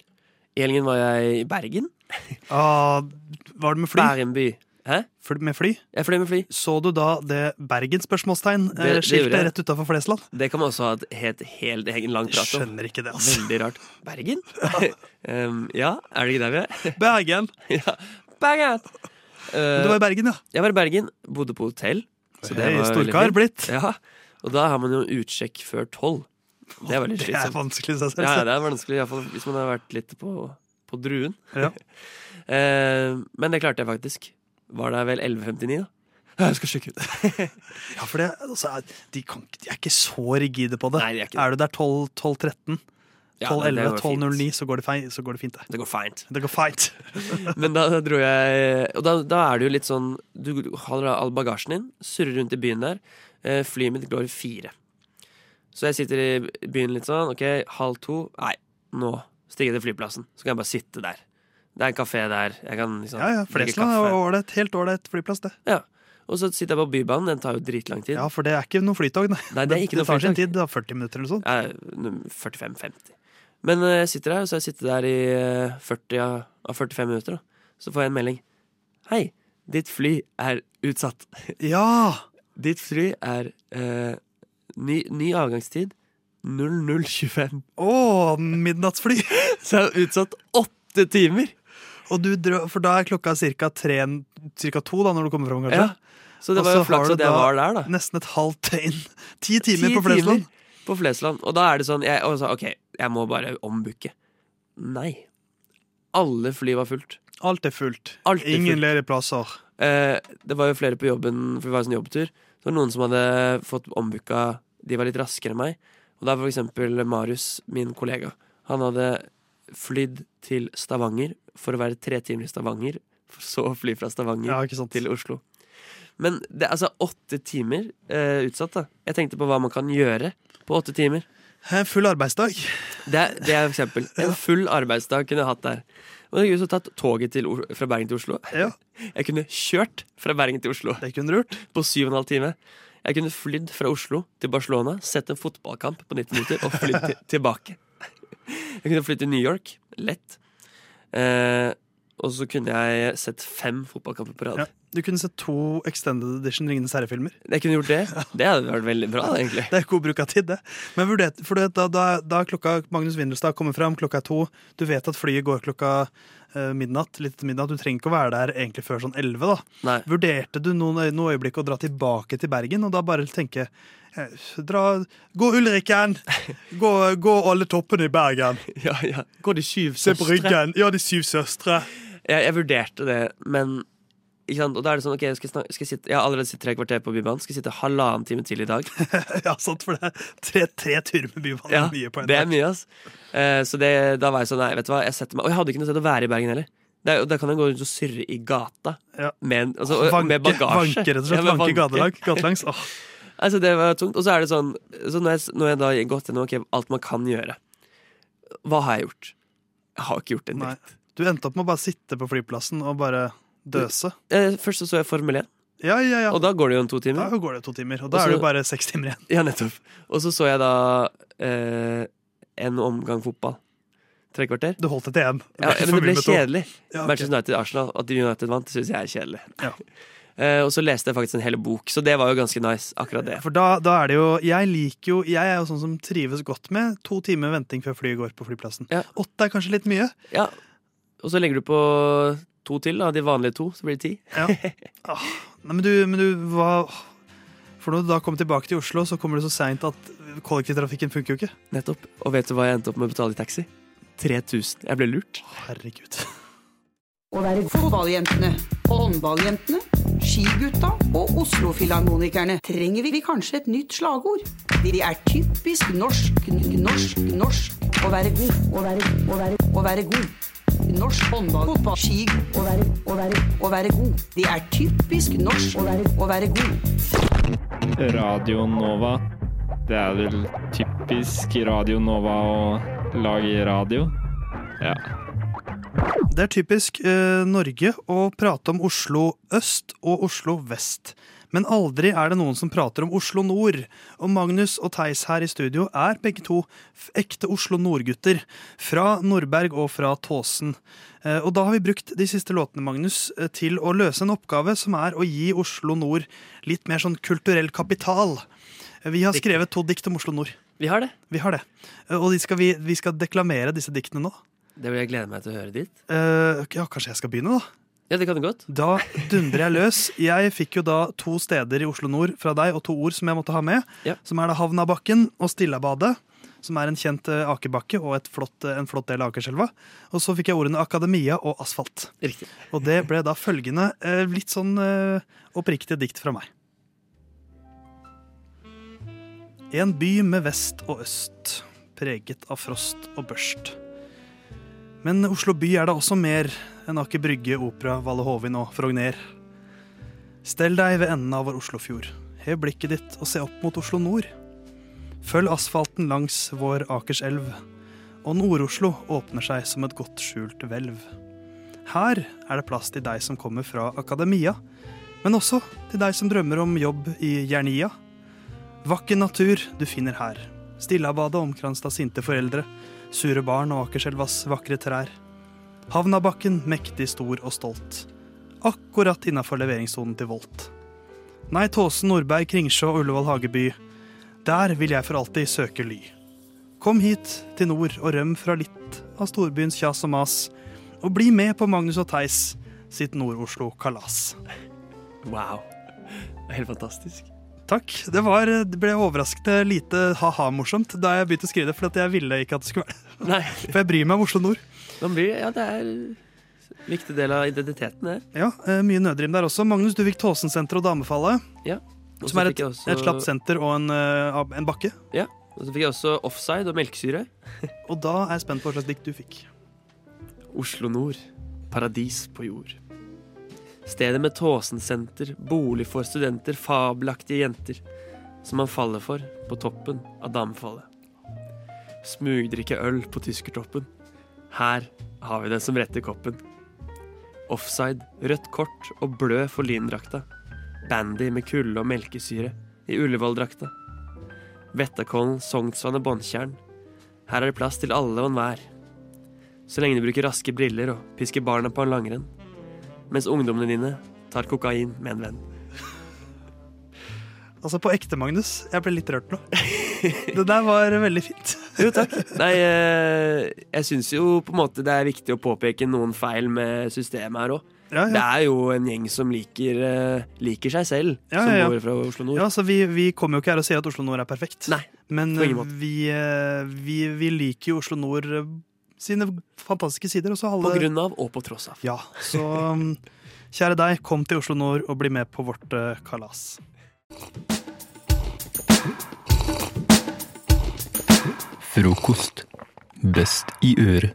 I helgen var jeg i Bergen. Ah, var det med fly? By. Hæ? Fly- Med fly? Jeg fløy med fly. Så du da det Bergen-spørsmålstegn gjorde skiltet rett utafor Flesland? Det kan man også ha et helt, helt egen lang prat om. Skjønner ikke det, altså. Veldig rart. Bergen? um, ja, er det ikke der vi er? Bergen. ja, Bergen! Men Du var i Bergen, ja. Jeg var i Bergen, bodde på hotell. Så det var veldig storkar blitt. Ja, og da har man jo utsjekk før tolv. Det er veldig Det er vanskelig i seg selv. Ja, det er vanskelig, iallfall hvis man har vært litt på, på druen. Ja. eh, men det klarte jeg faktisk. Var det vel 11.59, da. Ja, Jeg skal sjekke ut. Ja, for det, altså, de, kan, de er ikke så rigide på det. Nei, de er ikke er du der 12 12-13, Ja, det- det 12-11, går fint. 12-09, så, går det feil- så går det fint. Det, Det går fint. det går fint. Men da, dro jeg Og da, da er det jo litt sånn Du holder all bagasjen din, surrer rundt i byen der. Eh, flyet mitt går fire. Så jeg sitter i byen litt sånn. OK, halv to. Nei, nå stiger jeg til flyplassen. Så kan jeg bare sitte der. Det er en kafé der. Jeg kan liksom Ja, ja, Flesland er ålreit, helt ålreit flyplass, det. Ja. Og så sitter jeg på Bybanen. Den tar jo dritlang tid. Ja, for det er ikke noe flytog, nei. Nei, det er ikke det tar sin tid, det er 40 minutter eller sånn. Ja, 45-50. Men eh, jeg sitter der, og så har jeg sittet der i eh, 40 av av 45 minutter. Da. Så får jeg en melding. Hei, ditt fly er utsatt. Ja! Ditt fly er eh, ny, ny avgangstid 00.25. Å, midnattsfly! Så jeg er utsatt åtte timer! Og du drø for da er klokka ca. to da, når du kommer fram, kanskje? Ja. Så det var jo flaks at jeg var der, da. Nesten et halvt døgn. Ti timer Ti på Flesland. timer På Flesland. Og da er det sånn jeg, og så, OK, jeg må bare ombooke. Nei. Alle fly var fullt. Alt er fullt. Alt er Ingen fullt. ledige plasser. Eh, det var jo flere på jobben, for vi var en sånn jobbtur. Det var noen som hadde fått ombooka De var litt raskere enn meg. Og da for eksempel Marius, min kollega. Han hadde flydd til Stavanger for å være tre timer i Stavanger, for så å fly fra Stavanger Ja, til Oslo. Men det er altså åtte timer eh, utsatt, da. Jeg tenkte på hva man kan gjøre på åtte timer. En full arbeidsdag. Det det er et eksempel. En full arbeidsdag kunne jeg hatt der. Og jeg kunne tatt toget til, fra Bergen til Oslo. Ja. Jeg kunne kjørt fra Bergen til Oslo Det kunne du gjort. på syv og en halv time. Jeg kunne flydd fra Oslo til Barcelona, sett en fotballkamp på 90 minutter og flydd til, tilbake. Jeg kunne flydd til New York. Lett. Eh, og så kunne jeg sett fem fotballkamper på rad. Ja. Du kunne sett to Extended Edition Ringenes herre-filmer. Jeg kunne gjort det. Det hadde vært veldig bra, egentlig. Det er god bruk av tid, det. Men vurder, for da, da, da klokka Magnus Windelstad kommer fram, klokka er to, du vet at flyet går klokka eh, midnatt, litt etter midnatt, du trenger ikke å være der egentlig før sånn elleve, da. Vurderte du noen, noen øyeblikk å dra tilbake til Bergen, og da bare tenke eh, Dra, gå Ulriken! Gå, gå alle toppene i Bergen! Ja, ja. Gå de syv søstre. Se på ryggen! Ja, de syv søstre! Jeg, jeg vurderte det, men? Og da er det sånn, ok, jeg, skal snak- skal jeg, sitte, jeg har allerede sittet tre kvarter på Bybanen. Skal jeg sitte halvannen time til i dag. ja, sant, for det er tre, tre turer med Bybanen Ja, er mye på en det er mye, ass. Eh, så det, da var jeg sånn, nei, vet du hva, jeg setter meg Og jeg hadde ikke noe sted å være i Bergen heller. Der, da kan jeg gå rundt og surre i gata med, en- altså, Vanke- med bagasje. vanke, rett og slett. Ja, Vanke gatelang- gatelangs. Åh. altså, det var tungt. Og så er det sånn så når, jeg, når jeg da har gått gjennom okay, alt man kan gjøre, hva har jeg gjort? Jeg har ikke gjort en dritt. Du endte opp med å bare sitte på flyplassen og bare døse. Eh, først så, så jeg Formel 1. Ja, ja, ja. Og da går det jo en to timer. Da går det to timer, og da Også, er det jo bare seks timer igjen. Ja, nettopp. Og så så jeg da eh, en omgang fotball. Tre kvarter. Du holdt det til én. Ja, men det ble kjedelig. Ja, okay. Manchester United-Arsenal. At United vant, syns jeg er kjedelig. Ja. Eh, og så leste jeg faktisk en hel bok, så det var jo ganske nice. Akkurat det. For da, da er det jo Jeg liker jo Jeg er jo sånn som trives godt med to timer venting før flyet går på flyplassen. Ja. Åtte er kanskje litt mye. Ja. Og så legger du på to til, da. De vanlige to, så blir det ti. Ja. Ah, Nei, men du, men du hva For når du da kommer tilbake til Oslo, så kommer du så seint at kollektivtrafikken funker jo ikke. Nettopp. Og vet du hva jeg endte opp med å betale i taxi? 3000. Jeg ble lurt. Herregud. Å være fotballjentene, håndballjentene, skigutta og Oslo-filharmonikerne trenger vi kanskje et nytt slagord. De er typisk norsk, norsk, norsk å være god, å være, å være, å være god. Norsk håndball, fotball, ski, å være, å være, å være god. Det er typisk norsk å være, å være god. Radio Nova. Det er vel typisk Radio Nova å lage radio? Ja. Det er typisk eh, Norge å prate om Oslo øst og Oslo vest. Men aldri er det noen som prater om Oslo nord. Og Magnus og Theis her i studio er begge to ekte Oslo nord-gutter. Fra Nordberg og fra Tåsen. Eh, og da har vi brukt de siste låtene Magnus, eh, til å løse en oppgave som er å gi Oslo nord litt mer sånn kulturell kapital. Eh, Vi har skrevet to dikt om Oslo nord. Vi har det. Vi har det. Og de skal vi, vi skal deklamere disse diktene nå. Det vil jeg glede meg til å høre dit. Uh, ja, kanskje jeg skal begynne, da? Ja, det kan du godt. Da dundrer jeg løs. Jeg fikk jo da to steder i Oslo nord fra deg, og to ord som jeg måtte ha med. Som er da Havnabakken og Stillabadet, som er en kjent eh, akebakke og et flott, eh, en flott del av Akerselva. Og så fikk jeg ordene akademia og asfalt. Riktig. Og det ble da følgende eh, litt sånn oppriktig dikt fra meg. En by med vest og øst, preget av frost og børst. Men Oslo by er da også mer enn Aker Brygge, Opera, Valle Hovin og Frogner. Stell deg ved enden av vår Oslofjord. Hev blikket ditt og se opp mot Oslo nord. Følg asfalten langs vår Akerselv, og Nord-Oslo åpner seg som et godt skjult hvelv. Her er det plass til deg som kommer fra akademia, men også til deg som drømmer om jobb i Jernia. Vakker natur du finner her. Stillabadet omkranset av sinte foreldre, sure barn og Akerselvas vakre trær. Havnabakken mektig stor og stolt. Akkurat innafor leveringssonen til Volt. Nei, Tåsen, Nordberg, Kringsjå og Ullevål Hageby. Der vil jeg for alltid søke ly. Kom hit til nord og røm fra litt av storbyens kjas og mas, og bli med på Magnus og Theis sitt Nord-Oslo-kalas. Wow. Helt fantastisk. Takk. Det, var, det ble overraskende lite ha-ha-morsomt da jeg begynte å skrive det, for jeg ville ikke at det skulle være det. For jeg bryr meg om Oslo nord. Man blir, ja, det er en viktig del av identiteten, det. Ja, eh, Mye nødrim der også. Magnus, du fikk Tåsensenteret og Damefallet. Ja. Som er et, også- et slapt senter og en, eh, en bakke. Ja. Og så fikk jeg også offside og melkesyre. Og da er jeg spent på hva slags dikt du fikk. Oslo nord. Paradis på jord. Stedet med Tåsensenter, bolig for studenter, fabelaktige jenter. Som man faller for på toppen av damefallet. Smugdrikke øl på tyskertoppen. Her har vi det som retter koppen. Offside, rødt kort og blø for lindrakta. Bandy med kulde og melkesyre i Ullevål-drakta. Vettakollen, Sognsvann og Båndtjern. Her er det plass til alle og enhver. Så lenge du bruker raske briller og pisker barna på en langrenn. Mens ungdommene dine tar kokain med en venn. Altså, på ekte, Magnus. Jeg ble litt rørt nå. Det der var veldig fint. Jo, takk. Nei, eh, jeg syns jo på en måte det er viktig å påpeke noen feil med systemet her òg. Ja, ja. Det er jo en gjeng som liker, eh, liker seg selv, Ja, som går fra Oslo Nord. Ja, så vi, vi kommer jo ikke her og sier at Oslo Nord er perfekt. Nei, Men eh, vi, vi, vi liker jo Oslo Nord sine fantastiske sider. Alle, På grunn av og på tross av. Ja, så um, kjære deg, kom til Oslo Nord og bli med på vårt kalas. Frokost. Best i øret.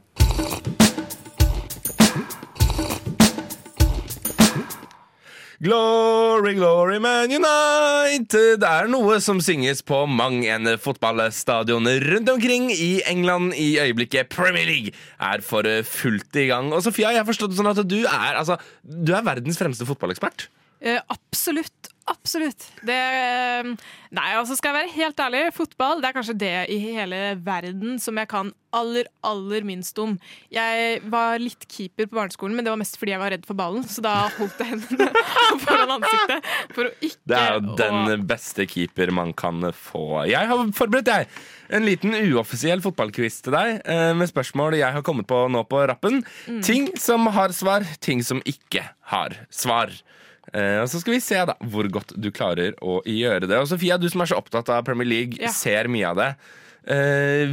Glory, glory, Man United! Det er noe som synges på mang en fotballstadion rundt omkring i England i øyeblikket. Premier League er for fullt i gang. Og Sofia, jeg har forstått det sånn at du er, altså, du er verdens fremste fotballekspert. Eh, absolutt. Absolutt. Det eh, Nei, altså skal jeg være helt ærlig, fotball det er kanskje det i hele verden som jeg kan aller, aller minst om. Jeg var litt keeper på barneskolen, men det var mest fordi jeg var redd for ballen. Så da holdt jeg hendene foran ansiktet for å ikke Det er jo å- den beste keeper man kan få. Jeg har forberedt deg en liten uoffisiell fotballquiz til deg eh, med spørsmål jeg har kommet på nå på rappen. Mm. Ting som har svar, ting som ikke har svar. Eh, og Så skal vi se da hvor godt du klarer å gjøre det. Og Sofia, du som er så opptatt av Premier League, Ja. ser mye av det. Eh,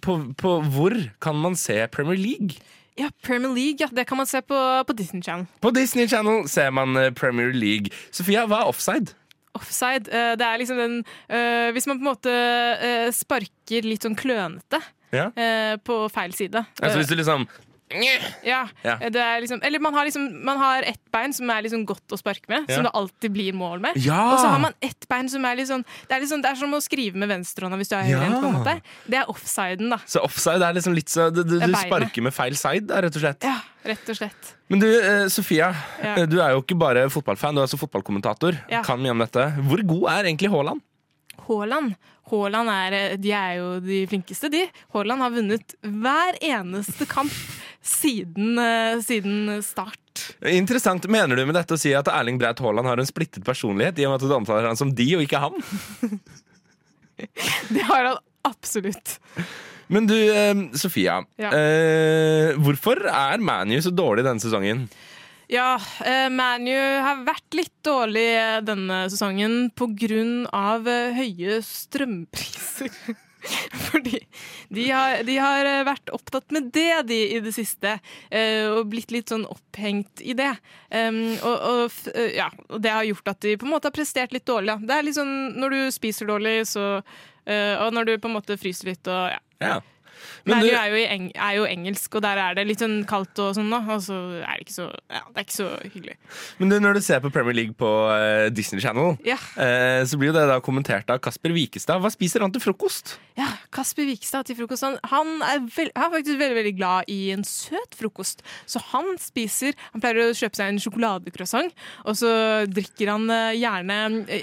på, på hvor kan man se Premier League? Ja, Premier League, ja, det kan man se på, på Disney Channel. På Disney Channel ser man eh, Premier League. Sofia, hva er offside? Offside. Det er liksom den Hvis man på en måte sparker litt sånn klønete Ja. på feil side. Altså hvis du liksom Ja, Ja. Det er liksom, eller man har, liksom, man har ett bein som er liksom godt å sparke med, Ja. som det alltid blir mål med. Ja. Og så har man ett bein som er litt sånn Det er, sånn, det er som å skrive med venstrehånda hvis du er høyrehendt. Det er offsiden, da. Så offside er liksom litt så Du, du, er du sparker med feil side, da, rett og slett. Ja, rett og slett. Men du, eh, Sofia. Ja. eh, Du er jo ikke bare fotballfan, du er også fotballkommentator. Ja. Kan mye om dette. Hvor god er egentlig Haaland? Haaland Haaland er, eh, de er jo de flinkeste, de. Haaland har vunnet hver eneste kamp siden, eh, siden start. Interessant. Mener du med dette å si at Erling Braut Haaland har en splittet personlighet, i og med at du omtaler han som de og ikke han? Det har han absolutt. Men du, eh, Sofia. Ja. Eh, hvorfor er ManU så dårlig denne sesongen? Ja, eh, ManU har vært litt dårlig denne sesongen av eh, høye strømpriser. Fordi de har, de har eh, vært opptatt med det de i det siste, eh, og blitt litt sånn opphengt i det. Og, og, eh, ja, det har gjort at de på en måte har prestert litt dårlig. Det er litt sånn når du spiser dårlig, så Og når du på en måte fryser litt og ja. Ja. Men ManU du- er, jo eng er jo engelsk, og der er det litt sånn kaldt og sånn, da. Og så er det ikke så, ja, det er ikke så hyggelig. Men du, når du ser på Premier League på uh, Disney Channel, Ja. uh, så blir jo det da kommentert av Kasper Vikestad. Hva spiser han til frokost? Ja, Kasper Vikestad til frokost. Han, han, er vel- han er faktisk veldig veldig glad i en søt frokost. Så han spiser Han pleier å kjøpe seg en sjokoladecroissant, og så drikker han eh, gjerne,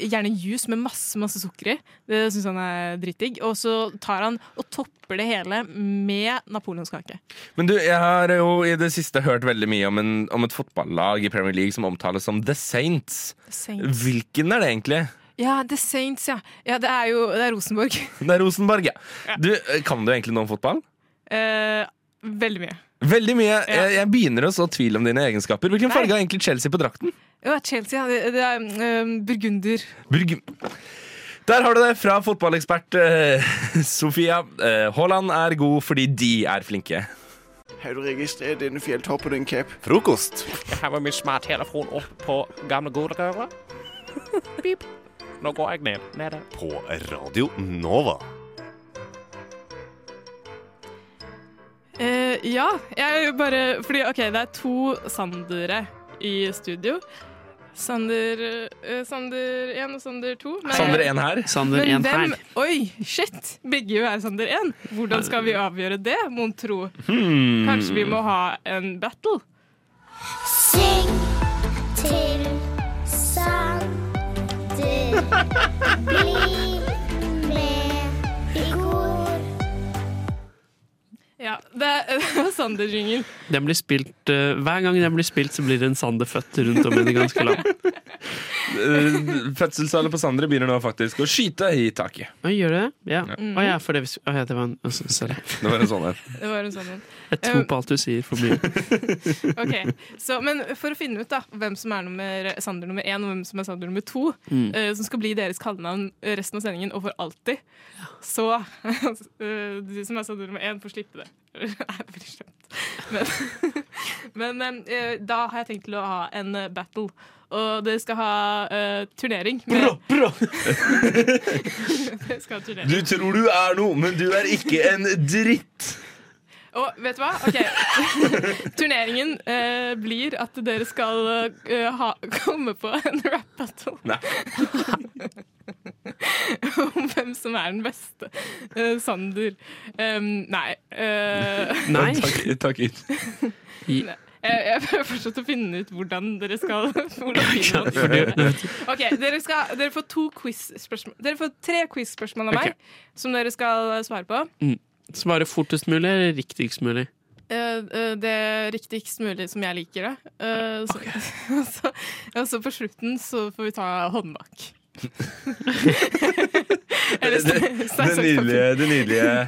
gjerne juice med masse masse sukker i. Det syns han er dritdigg. Og så tar han og topper det hele med napoleonskake. Men du, jeg har jo i det siste hørt veldig mye om, en, om et fotballag i Premier League som omtales som The Saints. The Saints. Hvilken er det egentlig? Ja, The Saints, ja. Ja, Det er jo det er Rosenborg. Det er Rosenborg, ja. Du, eh, kan du egentlig noe om fotball? Eh, veldig mye. Veldig mye. Jeg, jeg begynner å så tvil om dine egenskaper. Hvilken Nei. farge har egentlig Chelsea på drakten? Ja, Chelsea, ja. Det, det er um, burgunder. Burg Der har du det fra fotballekspert eh, Sofia. Eh, Haaland er god fordi de er flinke. Har du registrert denne fjelltoppen din, Cap? Frokost. Jeg har med min smarttelefon opp på gamle godrøret. Pip. Nå går jeg ned. Nede. På Radio Nova. Eh, ja, jeg bare Fordi OK, det er to Sandere i studio. Sander uh, Sander 1 og Sander 2. Nei, Sander 1 her. Sander Men 1 her. Oi, shit! Begge jo er Sander 1. Hvordan skal vi avgjøre det, mon tro? Hmm. Kanskje vi må ha en battle? Syng til Sander. Bli Sander-jingle. Den blir spilt, eh, hver gang den blir spilt, så blir det en Sander født rundt om i det ganske land. Eh, Fødselstallet på Sandre begynner nå faktisk å skyte i taket. Oi, gjør det? Ja. Mm. Oh, ja, for det, oh, ja, det var en oh, Sorry. Det var en sånn en. Det var en sånn. Jeg tror på alt du sier for mye. Ok, så, Men for å finne ut da hvem som er nummer, Sander nummer én og hvem som er Sander nummer to, Mm. uh, som skal bli deres kallenavn resten av sendingen og for alltid, så uh, Du som er Sander nummer én, får slippe det. Det er veldig slemt. Men, men uh, da har jeg tenkt til å ha en battle. Og dere skal ha uh, turnering. Med, dere skal ha turnering. Du tror du er noe, men du er ikke en dritt. Og vet du hva? Ok. Turneringen eh, blir at dere skal eh, ha, komme på en rap battle. Nei. Om hvem som er den beste. Eh, Sander. Um, nei. nei. Takk, takk ut. nei. Jeg, jeg prøver fortsatt å finne ut hvordan dere skal hvordan du- Ok, dere, skal, dere får to quiz-spørsmål Dere får tre quiz-spørsmål av meg okay. som dere skal svare på. Mm. Svare fortest mulig eller riktigst mulig? Uh, det riktigst mulig som jeg liker det. Uh, så, og så, og så på slutten så får vi ta håndbak. Eller stein, det, stein, nydelige, det nydelige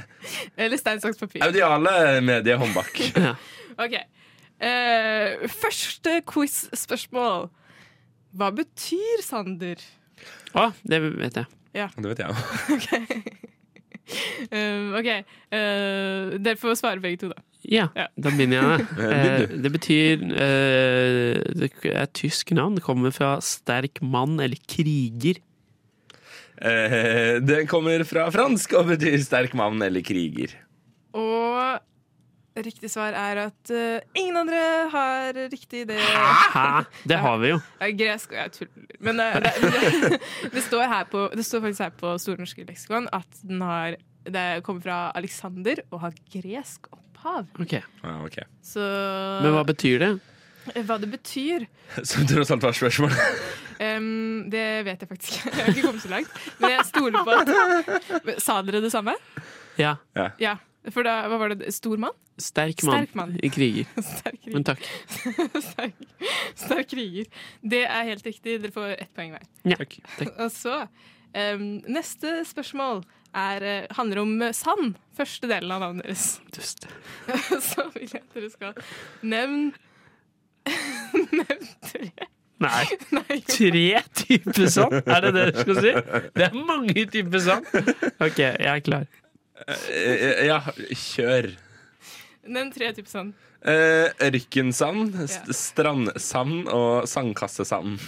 Eller stein, saks, papir. audiale mediet håndbak. Ok. Eh, første quiz-spørsmål. Hva betyr Sander? Å, det vet jeg. Ja. Det vet jeg òg. Ok. Uh, OK. Uh, dere får svare begge to, da. Ja, da begynner jeg. Eh, det betyr eh, Det er et tysk navn. Det kommer fra sterk mann eller kriger. Eh, det kommer fra fransk og betyr sterk mann eller kriger. Og riktig svar er at uh, ingen andre har riktig det. Hæ? Det har vi jo. Ja, gresk og jeg tuller. Men uh, det, det, det, står her på, det står faktisk her på Store norske leksikon at den har det kommer fra Alexander og har gresk opphav. Ok. Ah, okay. Så Men hva betyr det? Hva det betyr, Som tross alt var spørsmålet. um, det vet jeg faktisk ikke. Jeg har ikke kommet så langt. Men jeg stoler på at Sa dere det samme? Ja. Ja. For da, hva var det? Stor mann? Sterk mann, Sterk mann. i kriger. Sterk kriger. Men takk. sterk, sterk kriger. Det er helt riktig. Dere får ett poeng hver. Ja, takk. Og så um, Neste spørsmål er, eh, handler om eh, sand. Første delen av navnet deres. Dust. så vil jeg at dere skal nevne Nevn tre. Nei. Tre typer sand? Er det det du skal si? Det er mange typer sand. OK, jeg er klar. Eh, Ja, kjør. Nevn tre typer sand. Eh, Ørkensand, Ja. strandsand og sandkassesand.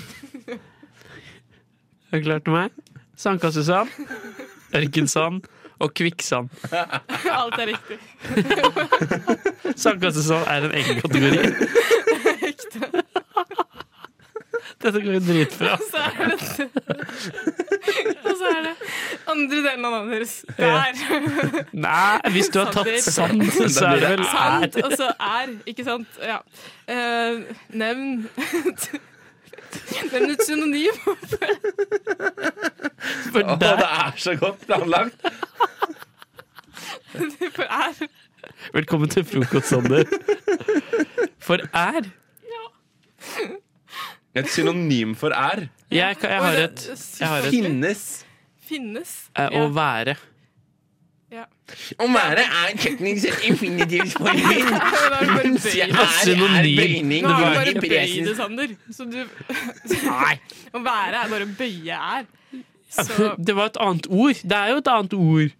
Er du klar til meg? Sandkassesand, ørkensand og kvikksand. Alt er riktig. Sandkassesand er en egen kategori. Ekte. Dette går jo dritbra. Så er det Og så er det andre delen av navnet deres. Der. Nei, hvis du har tatt sand, så er det vel Sand, er. og så er, ikke sant? Ja. Uh, nevn Nevn et synonym. For der det er så godt planlagt! For er Velkommen til frokost, Sander. For er Ja. Et synonym for er. Jeg, jeg har et, jeg har et Finnes. Finnes. eh, å være. Ja. Å være er teknisk sett infinitivsformen. Mens jeg er, Synonym. er bøyning. Nå har du bare bøyd det, Sander. Så du Å være er bare å bøye er. Så Det var et annet ord. Det er jo et annet ord.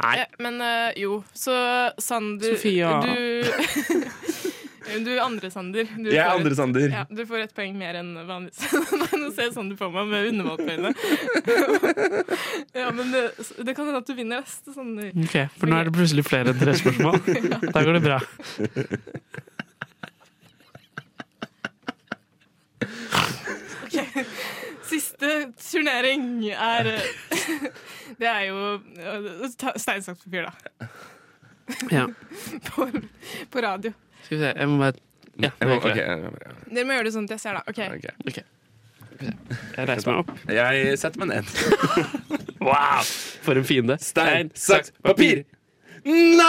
Nei. ja, Men eh, jo, så Sander Sofia. Du Du er andre Sander. Du Jeg er får andre et- Sander. Ja, du får et poeng mer enn vanlig. Nå ser Sander på meg med undermålt ja, men det, det kan hende at du vinner neste, Sander. Ok, For nå er det plutselig flere enn tre spørsmål. Da går det bra. Ok. Siste turnering er Det er jo stein, saks, papir, da. Ja. På, på radio. Skal vi se, jeg må bare Ja, jeg må, okay, Ok, Dere må gjøre det sånn at jeg ser, da. Ok. Ok. Jeg reiser meg opp. Jeg setter meg ned. Wow! For en fiende. Stein, saks, papir! Nei!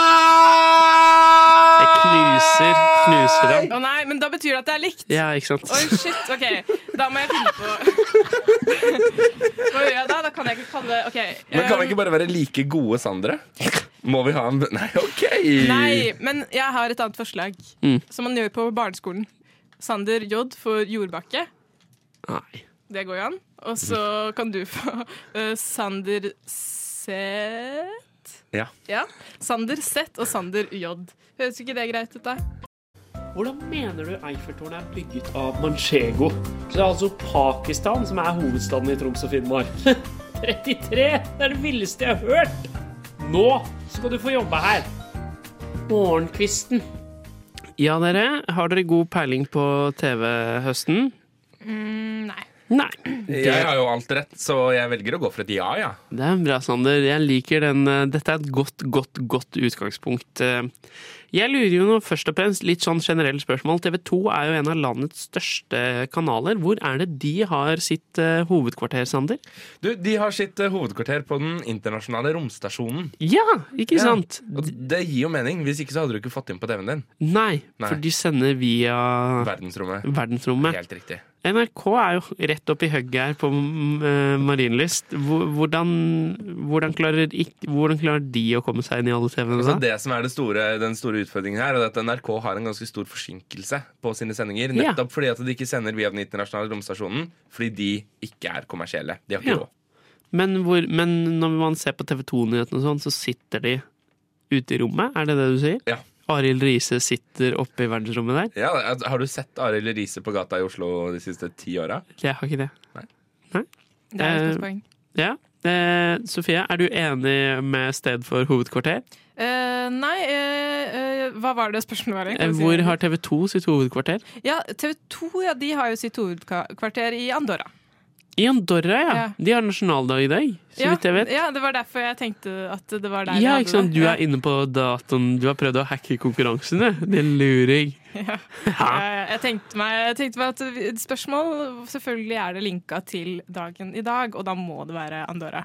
Jeg knuser, knuser dem. Å nei, men da betyr det at det er likt. Ja, ikke sant? Oi, shit. OK, da må jeg finne på Hva gjør jeg da? Da kan jeg ikke kalle det OK. Men kan vi um, ikke bare være like gode Sandre? Må vi ha en Nei, OK! Nei, men jeg har et annet forslag. Mm. Som man gjør på barneskolen. Sander J for jordbakke. Nei. Det går jo an. Og så kan du få uh, Sander Z Ja. Ja. Sander Z og Sander J. Høres ikke det greit ut, da? Hvordan mener du Eiffeltårnet er bygget av manchego? Så det er altså Pakistan som er hovedstaden i Troms og Finnmark. 33! Det er det villeste jeg har hørt! Nå skal du få jobbe her. Morgenkvisten. Ja, dere. Har dere god peiling på TV-høsten? Mm, nei. Nei. Jeg har jo alt rett, så jeg velger å gå for et ja, ja. Det er bra, Sander. Jeg liker den. eh, Dette er et godt, godt, godt utgangspunkt. Jeg lurer jo nå først og fremst litt sånn generelt spørsmål. TV 2 er jo en av landets største kanaler. Hvor er det de har sitt uh, hovedkvarter, Sander? Du, De har sitt uh, hovedkvarter på den internasjonale romstasjonen. Ja, ikke Ja. sant? Og det gir jo mening. Hvis ikke så hadde du ikke fått inn på TV-en din. Nei, Nei. for de sender via Verdensrommet. verdensrommet. Helt riktig. NRK er jo rett oppi hugget her på uh, Marienlyst. Hvordan, hvordan, klarer hvordan klarer de å komme seg inn i alle TV-ene Altså, det som er det store, den store utfordringen her, er at NRK har en ganske stor forsinkelse på sine sendinger. Ja. Nettopp fordi at de ikke sender via den internasjonale romstasjonen, fordi de ikke er kommersielle. De har ikke Ja. råd. Men, hvor, men når man ser på TV 2-nyhetene og sånn, så sitter de ute i rommet? Er det det du sier? Ja. Arild Riise sitter oppe i verdensrommet der? Ja, har du sett Arild Riise på gata i Oslo de siste ti åra? Jeg har ikke det. Nei. Nei? Det er et Eh, poeng. Ja. Eh, Sofie, er du enig med sted for hovedkvarter? Eh, nei, eh, eh, hva var det spørsmålet var? Eh, si Hvor har TV 2 sitt hovedkvarter? Ja, TV 2 ja, de har jo sitt hovedkvarter i Andorra. I Andorra, ja. Ja. De har nasjonaldag i dag, så Ja, vidt jeg vet. ja, det var derfor jeg tenkte at det var der Ja, ikke sant? det. Du er inne på datoen. Du har prøvd å hacke konkurransen, du. Din luring. Ja. Jeg tenkte meg, jeg tenkte meg at spørsmål Selvfølgelig er det linka til dagen i dag, og da må det være Andorra.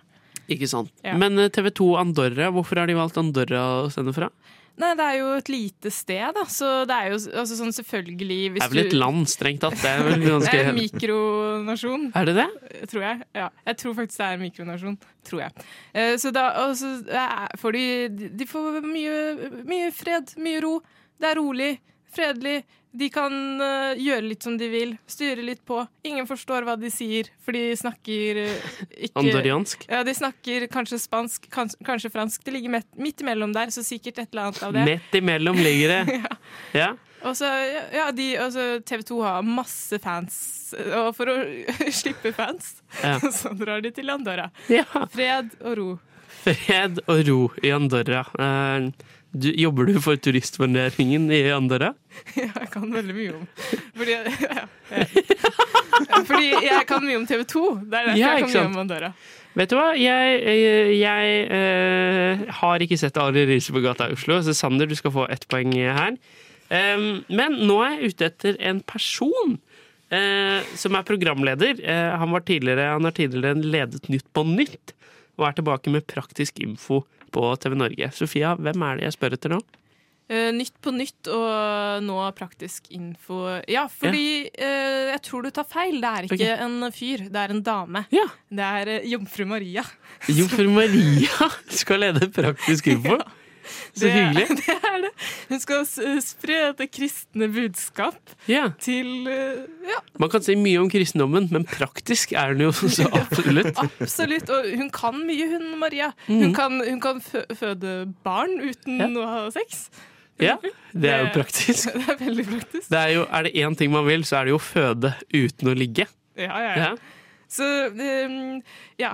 Ikke sant. Ja. Men eh, TV 2 Andorra, hvorfor har de valgt Andorra å sende fra? Nei, det er jo et lite sted, da, så det er jo altså, sånn selvfølgelig hvis Det er vel et land, strengt tatt. Det er vel Det er en mikronasjon. Er det det? Tror jeg. Ja. Jeg tror faktisk det er en mikronasjon. Tror jeg. Eh, Så da eh, får de De får mye, mye fred, mye ro. Det er rolig, fredelig. De kan eh, gjøre litt som de vil, styre litt på. Ingen forstår hva de sier, for de snakker eh, ikke Andoriansk? Ja, de snakker kanskje spansk, kanskje, kanskje fransk. Det ligger midt, imellom der, så sikkert et eller annet av det. Midt imellom ligger det. ja. Og så, ja, de, altså, TV 2 har masse fans, og for å slippe fans, Ja. så drar de til Andorra. Ja. Fred og ro. Fred og ro i Andorra. Eh, Du, jobber du for turistforneringen i Andorra? Ja, jeg kan veldig mye om Fordi, ja, jeg, fordi jeg kan mye om TV 2. Det er derfor Ja, jeg kan mye om Andorra. Vet du hva? Jeg, jeg, jeg eh, har ikke sett Ari Riise på gata i Oslo, så Sander, du skal få ett poeng her. Um, men nå er jeg ute etter en person eh, som er programleder. Eh, han, var tidligere, han har tidligere ledet Nytt på Nytt, og er tilbake med praktisk info på TV Norge. Sofia, hvem er det jeg spør etter nå? Eh, nytt på nytt og nå praktisk info. Ja, fordi eh, jeg tror du tar feil. Det er ikke okay. en fyr, det er en dame. Det er eh, jomfru Maria. Jomfru Maria skal lede praktisk info. Så hyggelig. Det er det. Hun skal spre det kristne budskap yeah. til eh, Ja, Man kan si mye om kristendommen, men praktisk er den jo så absolutt. absolutt. Og hun kan mye, hun Maria. Mhm. Hun kan, hun kan fø føde barn uten Ja. å ha sex. Ja, det er jo praktisk. Det er veldig praktisk. Det er, jo, er det én ting man vil, så er det jo føde uten å ligge. Ja, ja, ja. Ja. Så um, ja.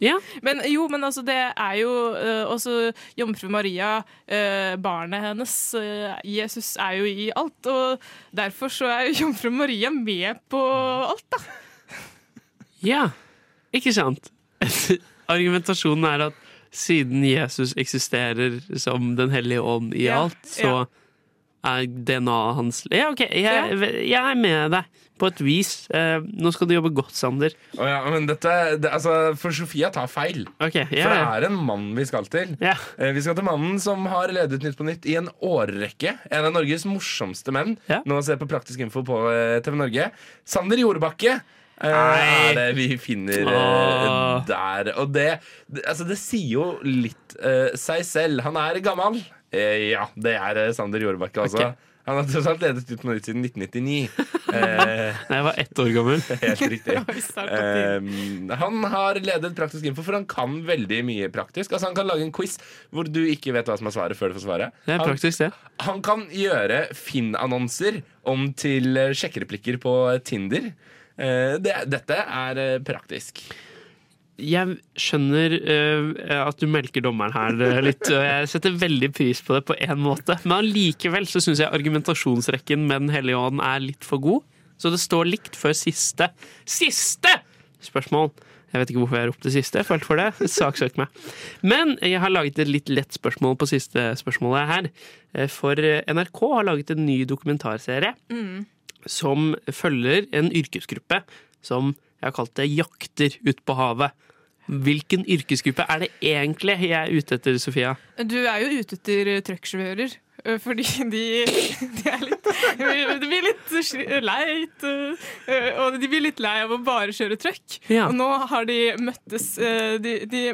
Ja. Men jo, men altså, det er jo uh, også jomfru Maria, uh, barnet hennes, uh, Jesus, er jo i alt. Og derfor så er jo jomfru Maria med på alt, da. Ja, ikke sant? Argumentasjonen er at siden Jesus eksisterer som Den hellige ånd i Ja, alt, så ja. er DNA-et hans Ja, OK, jeg, jeg er med deg på et vis. Eh, nå skal du jobbe godt, Sander. Oh, ja, men dette, det, altså, For Sofia tar feil. Okay, ja, For det er en mann vi skal til. Eh, Vi skal til mannen som har ledet Nytt på Nytt i en årrekke. En av Norges morsomste menn. Nå ser jeg på Praktisk info på eh, TV Norge. Sander Jordbakke. eh, Nei. det vi finner eh, Åh. der. Og det, altså det sier jo litt uh, seg selv. Han er gammel. Eh, ja, det er Sander Jordbakke, altså. Ok. Han har tross alt ledet ut på Nytt siden 1999. Eh, Nei, jeg var ett år gammel. Helt riktig. Eh, han har ledet Praktisk info, for han kan veldig mye praktisk. Altså Han kan lage en quiz hvor du ikke vet hva som er svaret før du får svaret. Det er Han- praktisk, det. Han kan gjøre Finn-annonser om til sjekkereplikker på Tinder. Eh, det, dette er eh, praktisk. Jeg skjønner uh, at du melker dommeren her eh, litt, og jeg setter veldig pris på det på én måte. Men allikevel så syns jeg argumentasjonsrekken med Den hellige ånd er litt for god. Så det står likt før siste Siste spørsmål! Jeg vet ikke hvorfor jeg ropte siste. Jeg følte for det. Saksøk meg. Men jeg har laget et litt lett spørsmål på siste spørsmålet her. Eh, For NRK har laget en ny dokumentarserie Mm. som følger en yrkesgruppe som jeg har kalt det jakter ut på havet. Hvilken yrkesgruppe er det egentlig jeg er ute etter, Sofia? Du er jo ute etter trucksjåfører. Fordi de, de er litt De blir litt leit. Og de blir litt lei av å bare kjøre truck. Ja. Og nå har de møttes De, de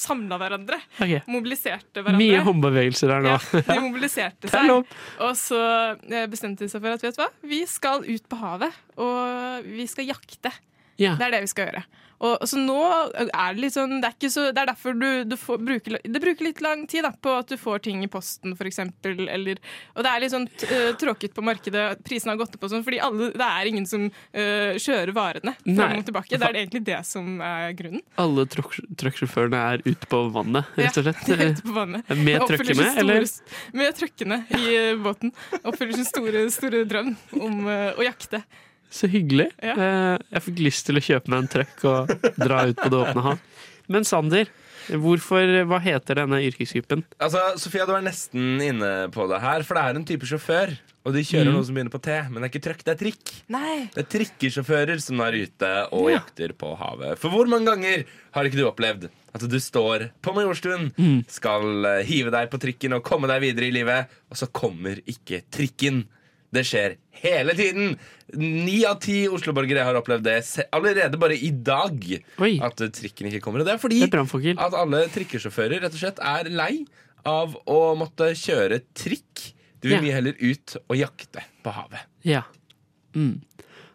samla hverandre. Okay. Mobiliserte hverandre. Mye håndbevegelser her nå. Ja, de mobiliserte er seg. Og så bestemte de seg for at vet du hva, vi skal ut på havet, og vi skal jakte. Ja. Det er det vi skal gjøre. Og, så nå er det litt sånn Det er, så, det er derfor du, du får, bruker, det bruker litt lang tid da, på at du får ting i posten, f.eks. Eller Og det er litt sånn t- øh, tråkket på markedet. Prisene har gått opp og sånn, fordi alle, det er ingen som uh, kjører varene fram og tilbake. Det er egentlig det som er grunnen. Alle truck- trucksjåførene er ute på vannet, rett og slett. Ja, de er ute på vannet. Med store- eller? Med trøkkene i eh, båten. Oppfyller sin store, store drøm om uh, å jakte. Så hyggelig. Ja. Jeg fikk lyst til å kjøpe meg en trøkk og dra ut på det åpne hav. Men Sander, hvorfor, hva heter denne yrkesgruppen? Altså, Sofia, du er nesten inne på det her, for det er en type sjåfør. Og de kjører Mm. noe som begynner på T, men det er ikke trøkk, det er trikk. Nei. Det er trikkesjåfører som er ute og Ja. jakter på havet. For hvor mange ganger har ikke du opplevd at du står på Majorstuen, Mm. skal eh, hive deg på trikken og komme deg videre i livet, og så kommer ikke trikken? Det skjer hele tiden. Ni av ti Oslo-borgere har opplevd det allerede bare i dag. At eh, trikken ikke kommer. Og det er fordi at alle trikkesjåfører rett og slett er lei av å måtte kjøre trikk. Du vil Ja. mye heller ut og jakte på havet. Ja. Mm.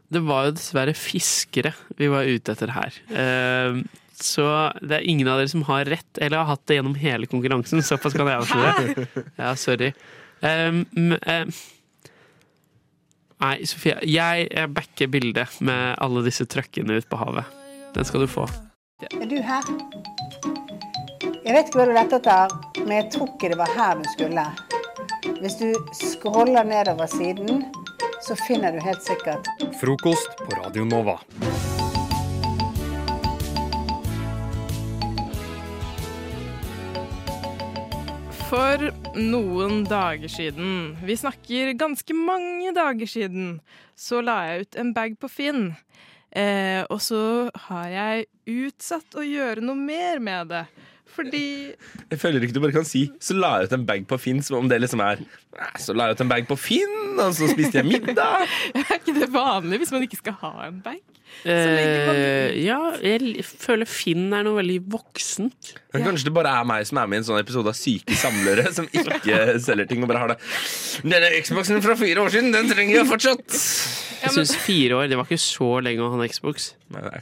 Det var jo dessverre fiskere vi var ute etter her. Uh, så det er ingen av dere som har rett, eller har hatt det gjennom hele konkurransen. Såpass kan jeg avsløre. Ja, sorry. Um, um, nei, Sofia. Jeg, jeg backer bildet med alle disse trøkkene ute på havet. Den skal du få. Er du her? Jeg vet ikke hva du lette etter, men jeg tror ikke det var her du skulle. Hvis du scroller nedover siden, så finner du helt sikkert Frokost på Radio Nova. For noen dager siden, vi snakker ganske mange dager siden, så la jeg ut en bag på Finn. Eh, og så har jeg utsatt å gjøre noe mer med det. Fordi Jeg føler ikke du bare kan si Så la jeg ut en bag på Finn Som om det liksom er Så la jeg ut en bag på Finn Og så spiste jeg middag Er ikke det vanlig hvis man ikke skal ha en bag? Eh, ja, jeg føler Finn er noe veldig voksent. Men Kanskje det bare er meg som er med i en sånn episode av Syke samlere Som ikke selger ting og bare har det Denne Xboxen fra fire år siden Den trenger jeg fortsatt Jeg syns fire år, det var ikke så lenge å ha en Xbox.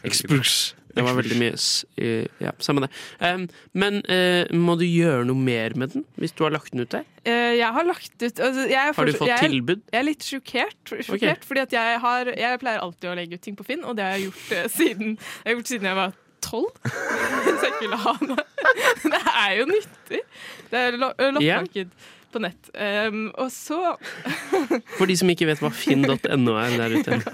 Xbox. Det var veldig mye Ja, samme det. Um, men uh, må du gjøre noe mer med den, hvis du har lagt den ut der? Uh, jeg har lagt ut altså, jeg Har du fått jeg, tilbud? Jeg er litt sjokkert. sjokkert Fordi at jeg, har, jeg pleier alltid å legge ut ting på Finn, og det har jeg gjort uh, siden jeg, har gjort siden jeg var tolv. Så jeg ikke ville ha det. Det er jo nyttig. Det er loppemarked på nett. Um, og så For de som ikke vet hva finn.no er der ute.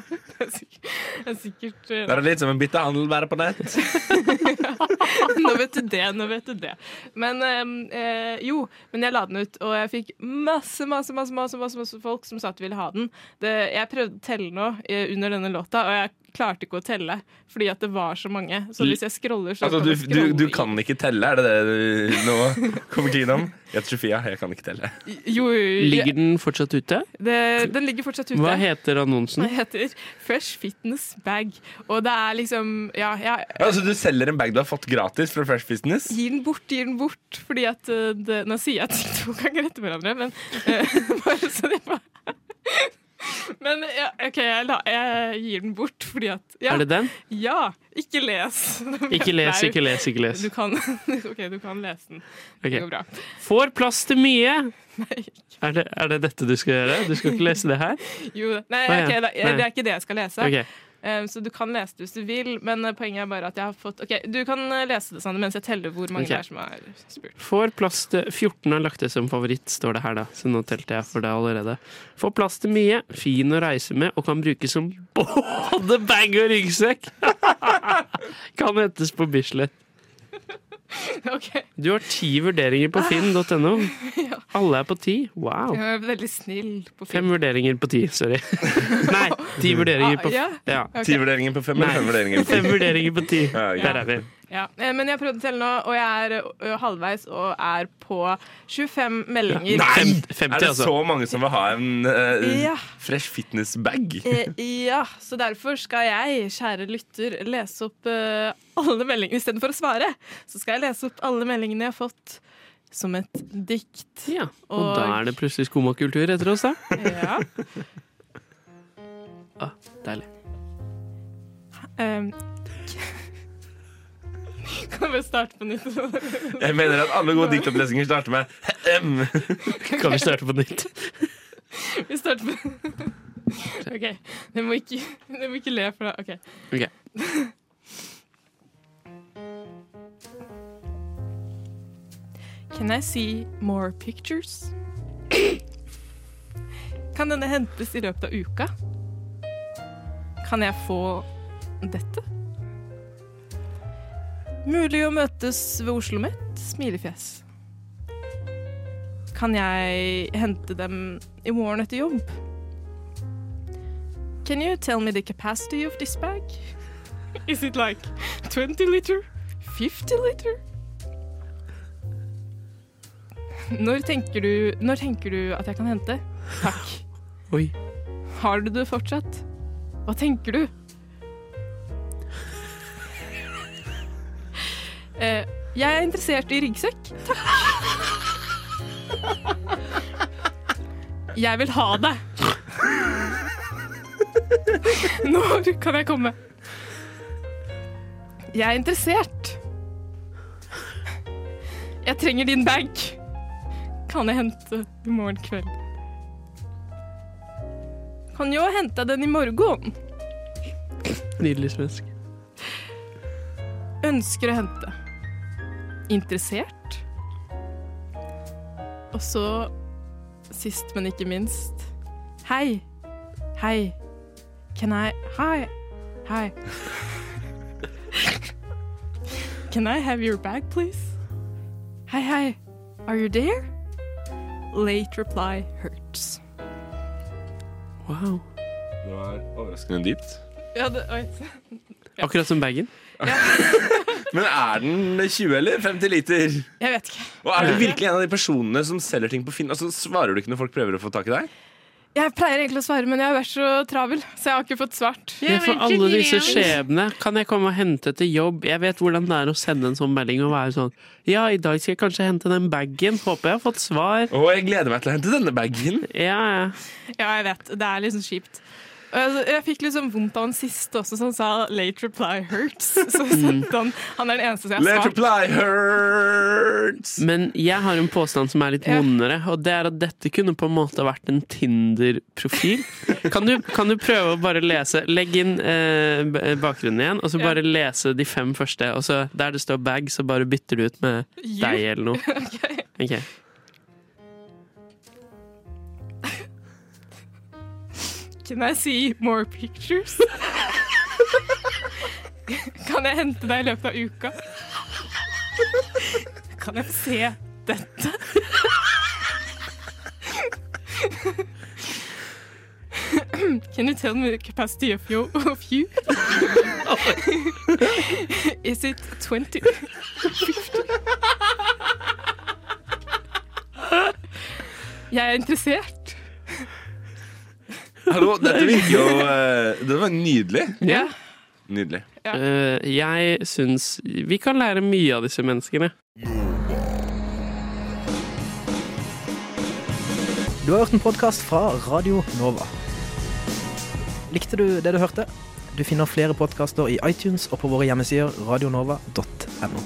Det er sikkert eh, Det er litt som en bitte handel bare på nett Nå vet du det, nå vet du det. Men um, eh, jo, men jeg la den ut, og jeg fikk masse, masse, masse, masse, masse, masse folk som sa at de ville ha den. Det, jeg prøvde å telle nå eh, under denne låta, og jeg klarte ikke å telle fordi at det var så mange. Så hvis jeg scroller, så Altså, kan du, jeg du, scrolle du i- kan ikke telle, er det det du nå kommer til innom? Jeg heter Sofia, jeg kan ikke telle. Jo, jo, Ligger den fortsatt ute? det, den ligger fortsatt ute. Hva heter annonsen? Den heter Fresh Fitness Bag. Og det er liksom Ja, ja. Altså, du selger en bag du har fått gratis fra Fresh Fitness? gir den bort, gir den bort. Fordi at eh, det, Nå sier jeg ting to ganger etter hverandre, men uh, bare så det bare Men ja, OK, jeg, la, jeg gir den bort fordi at ja, Er det den? Ja. Ikke les. Ikke les, Nei, ikke les, ikke les. Du kan, OK, du kan lese den. Det går bra. Får plass til mye! Er det, er det dette du skal gjøre? Du skal ikke lese det her? Jo, nei, Å, ja. ok, det, Nei. det er ikke det jeg skal lese. Ok. Eh, Så du kan lese det hvis du vil, men eh, poenget er bare at jeg har fått OK, du kan eh, lese det sånn, mens jeg teller hvor mange okay. det er som er spurt. Får plass til 14 har lagt det som favoritt, står det her, da. Så nå telte jeg for det allerede. Får plass til mye, fin å reise med og kan brukes som både bag og ryggsekk! kan hentes på Bislett. OK. Du har ti vurderinger på finn.no. Alle er på ti. Wow. Jeg er veldig snill på Fem vurderinger på ti, sorry. Nei, ti vurderinger på Ah, ja? ja. Okay. Ti vurderinger på fem eller fem vurderinger på ti? Fem vurderinger på ti. Ja. Der er vi. Ja, eh, Men jeg har prøvd å telle nå, og jeg er halvveis og er på 25 meldinger. Nei! 50, er det altså. så mange som vil ha en uh, Ja. Fresh Fitness-bag? Eh, ja, så derfor skal jeg, kjære lytter, lese opp uh, alle meldingene istedenfor å svare. Så skal jeg lese opp alle meldingene jeg har fått som et dikt. Ja, Og da er det plutselig skomakultur etter oss, da. Ja. Ah, deilig. Um, kan vi starte på nytt? Jeg mener at alle gode diktopplesninger starter med M. Kan vi starte på nytt? Vi starter på OK. Dere må ikke, dere må ikke le for det. OK. Ok. Can I see more pictures? Kan denne hentes i løpet av uka? Kan jeg få dette? Mulig å møtes ved Oslo Met? Smilefjes. Kan jeg hente dem i morgen etter jobb? Can you tell me the capacity of this bag? Is it like 20 liter? 50 liter? Når tenker du, når tenker du at jeg kan hente? Takk. Oi. Har du det fortsatt? Hva tenker du? Eh, jeg er interessert i ryggsekk. Takk. Jeg vil ha det. Når kan jeg komme? Jeg er interessert. Jeg trenger din bag. Kan jeg hente i morgen kveld? Kan jeg hente den i morgen? Nydelig svensk. Ønsker å hente. Interessert. Og så, sist men ikke minst, hei. Hei. Can I Hi. Hi. Can I have your bag, please? Hei, hei. Are you there? Late reply hurts. Wow. Det var overraskende dypt. Ja, det, oi. Akkurat som bagen. Men er den 20 eller 50 liter? Jeg vet ikke. Og er du virkelig en av de personene som selger ting på Finn? Altså, Svarer du ikke når folk prøver å få tak i deg? Jeg pleier egentlig å svare, men jeg har vært så travel, så jeg har ikke fått svart. Ja, for alle disse skjebnene kan jeg komme og hente til jobb. Jeg vet hvordan det er å sende en sånn melding og være sånn Ja, i dag skal jeg kanskje hente den bagen. Håper jeg har fått svar. Og jeg gleder meg til å hente denne bagen. Ja, ja. Ja, jeg vet. Det er liksom kjipt. Jeg, jeg fikk liksom vondt av han siste også, som sa 'late reply hurts'. Så sendte han Han er den eneste som jeg har svart. Late reply hurts! Men jeg har en påstand som er litt vondere, og det er at dette kunne på en måte vært en Tinder-profil. Kan du, kan du prøve å bare lese Legg inn eh, bakgrunnen igjen, og så bare lese de fem første. Og så der det står bag, så bare bytter du ut med You? deg eller noe. okay. Ok. Can I see more pictures? kan jeg hente deg i løpet av uka? Kan jeg se dette? Can you tell me the capacity of you? Of you? Is it 20? 50? Jeg er interessert. Hallo, dette virker jo eh, Det var nydelig. Ja. Nydelig. Eh, jeg syns vi kan lære mye av disse menneskene. Du har hørt en podkast fra Radio Nova. Likte du det du hørte? Du finner flere podkaster i iTunes og på våre hjemmesider radionova.no.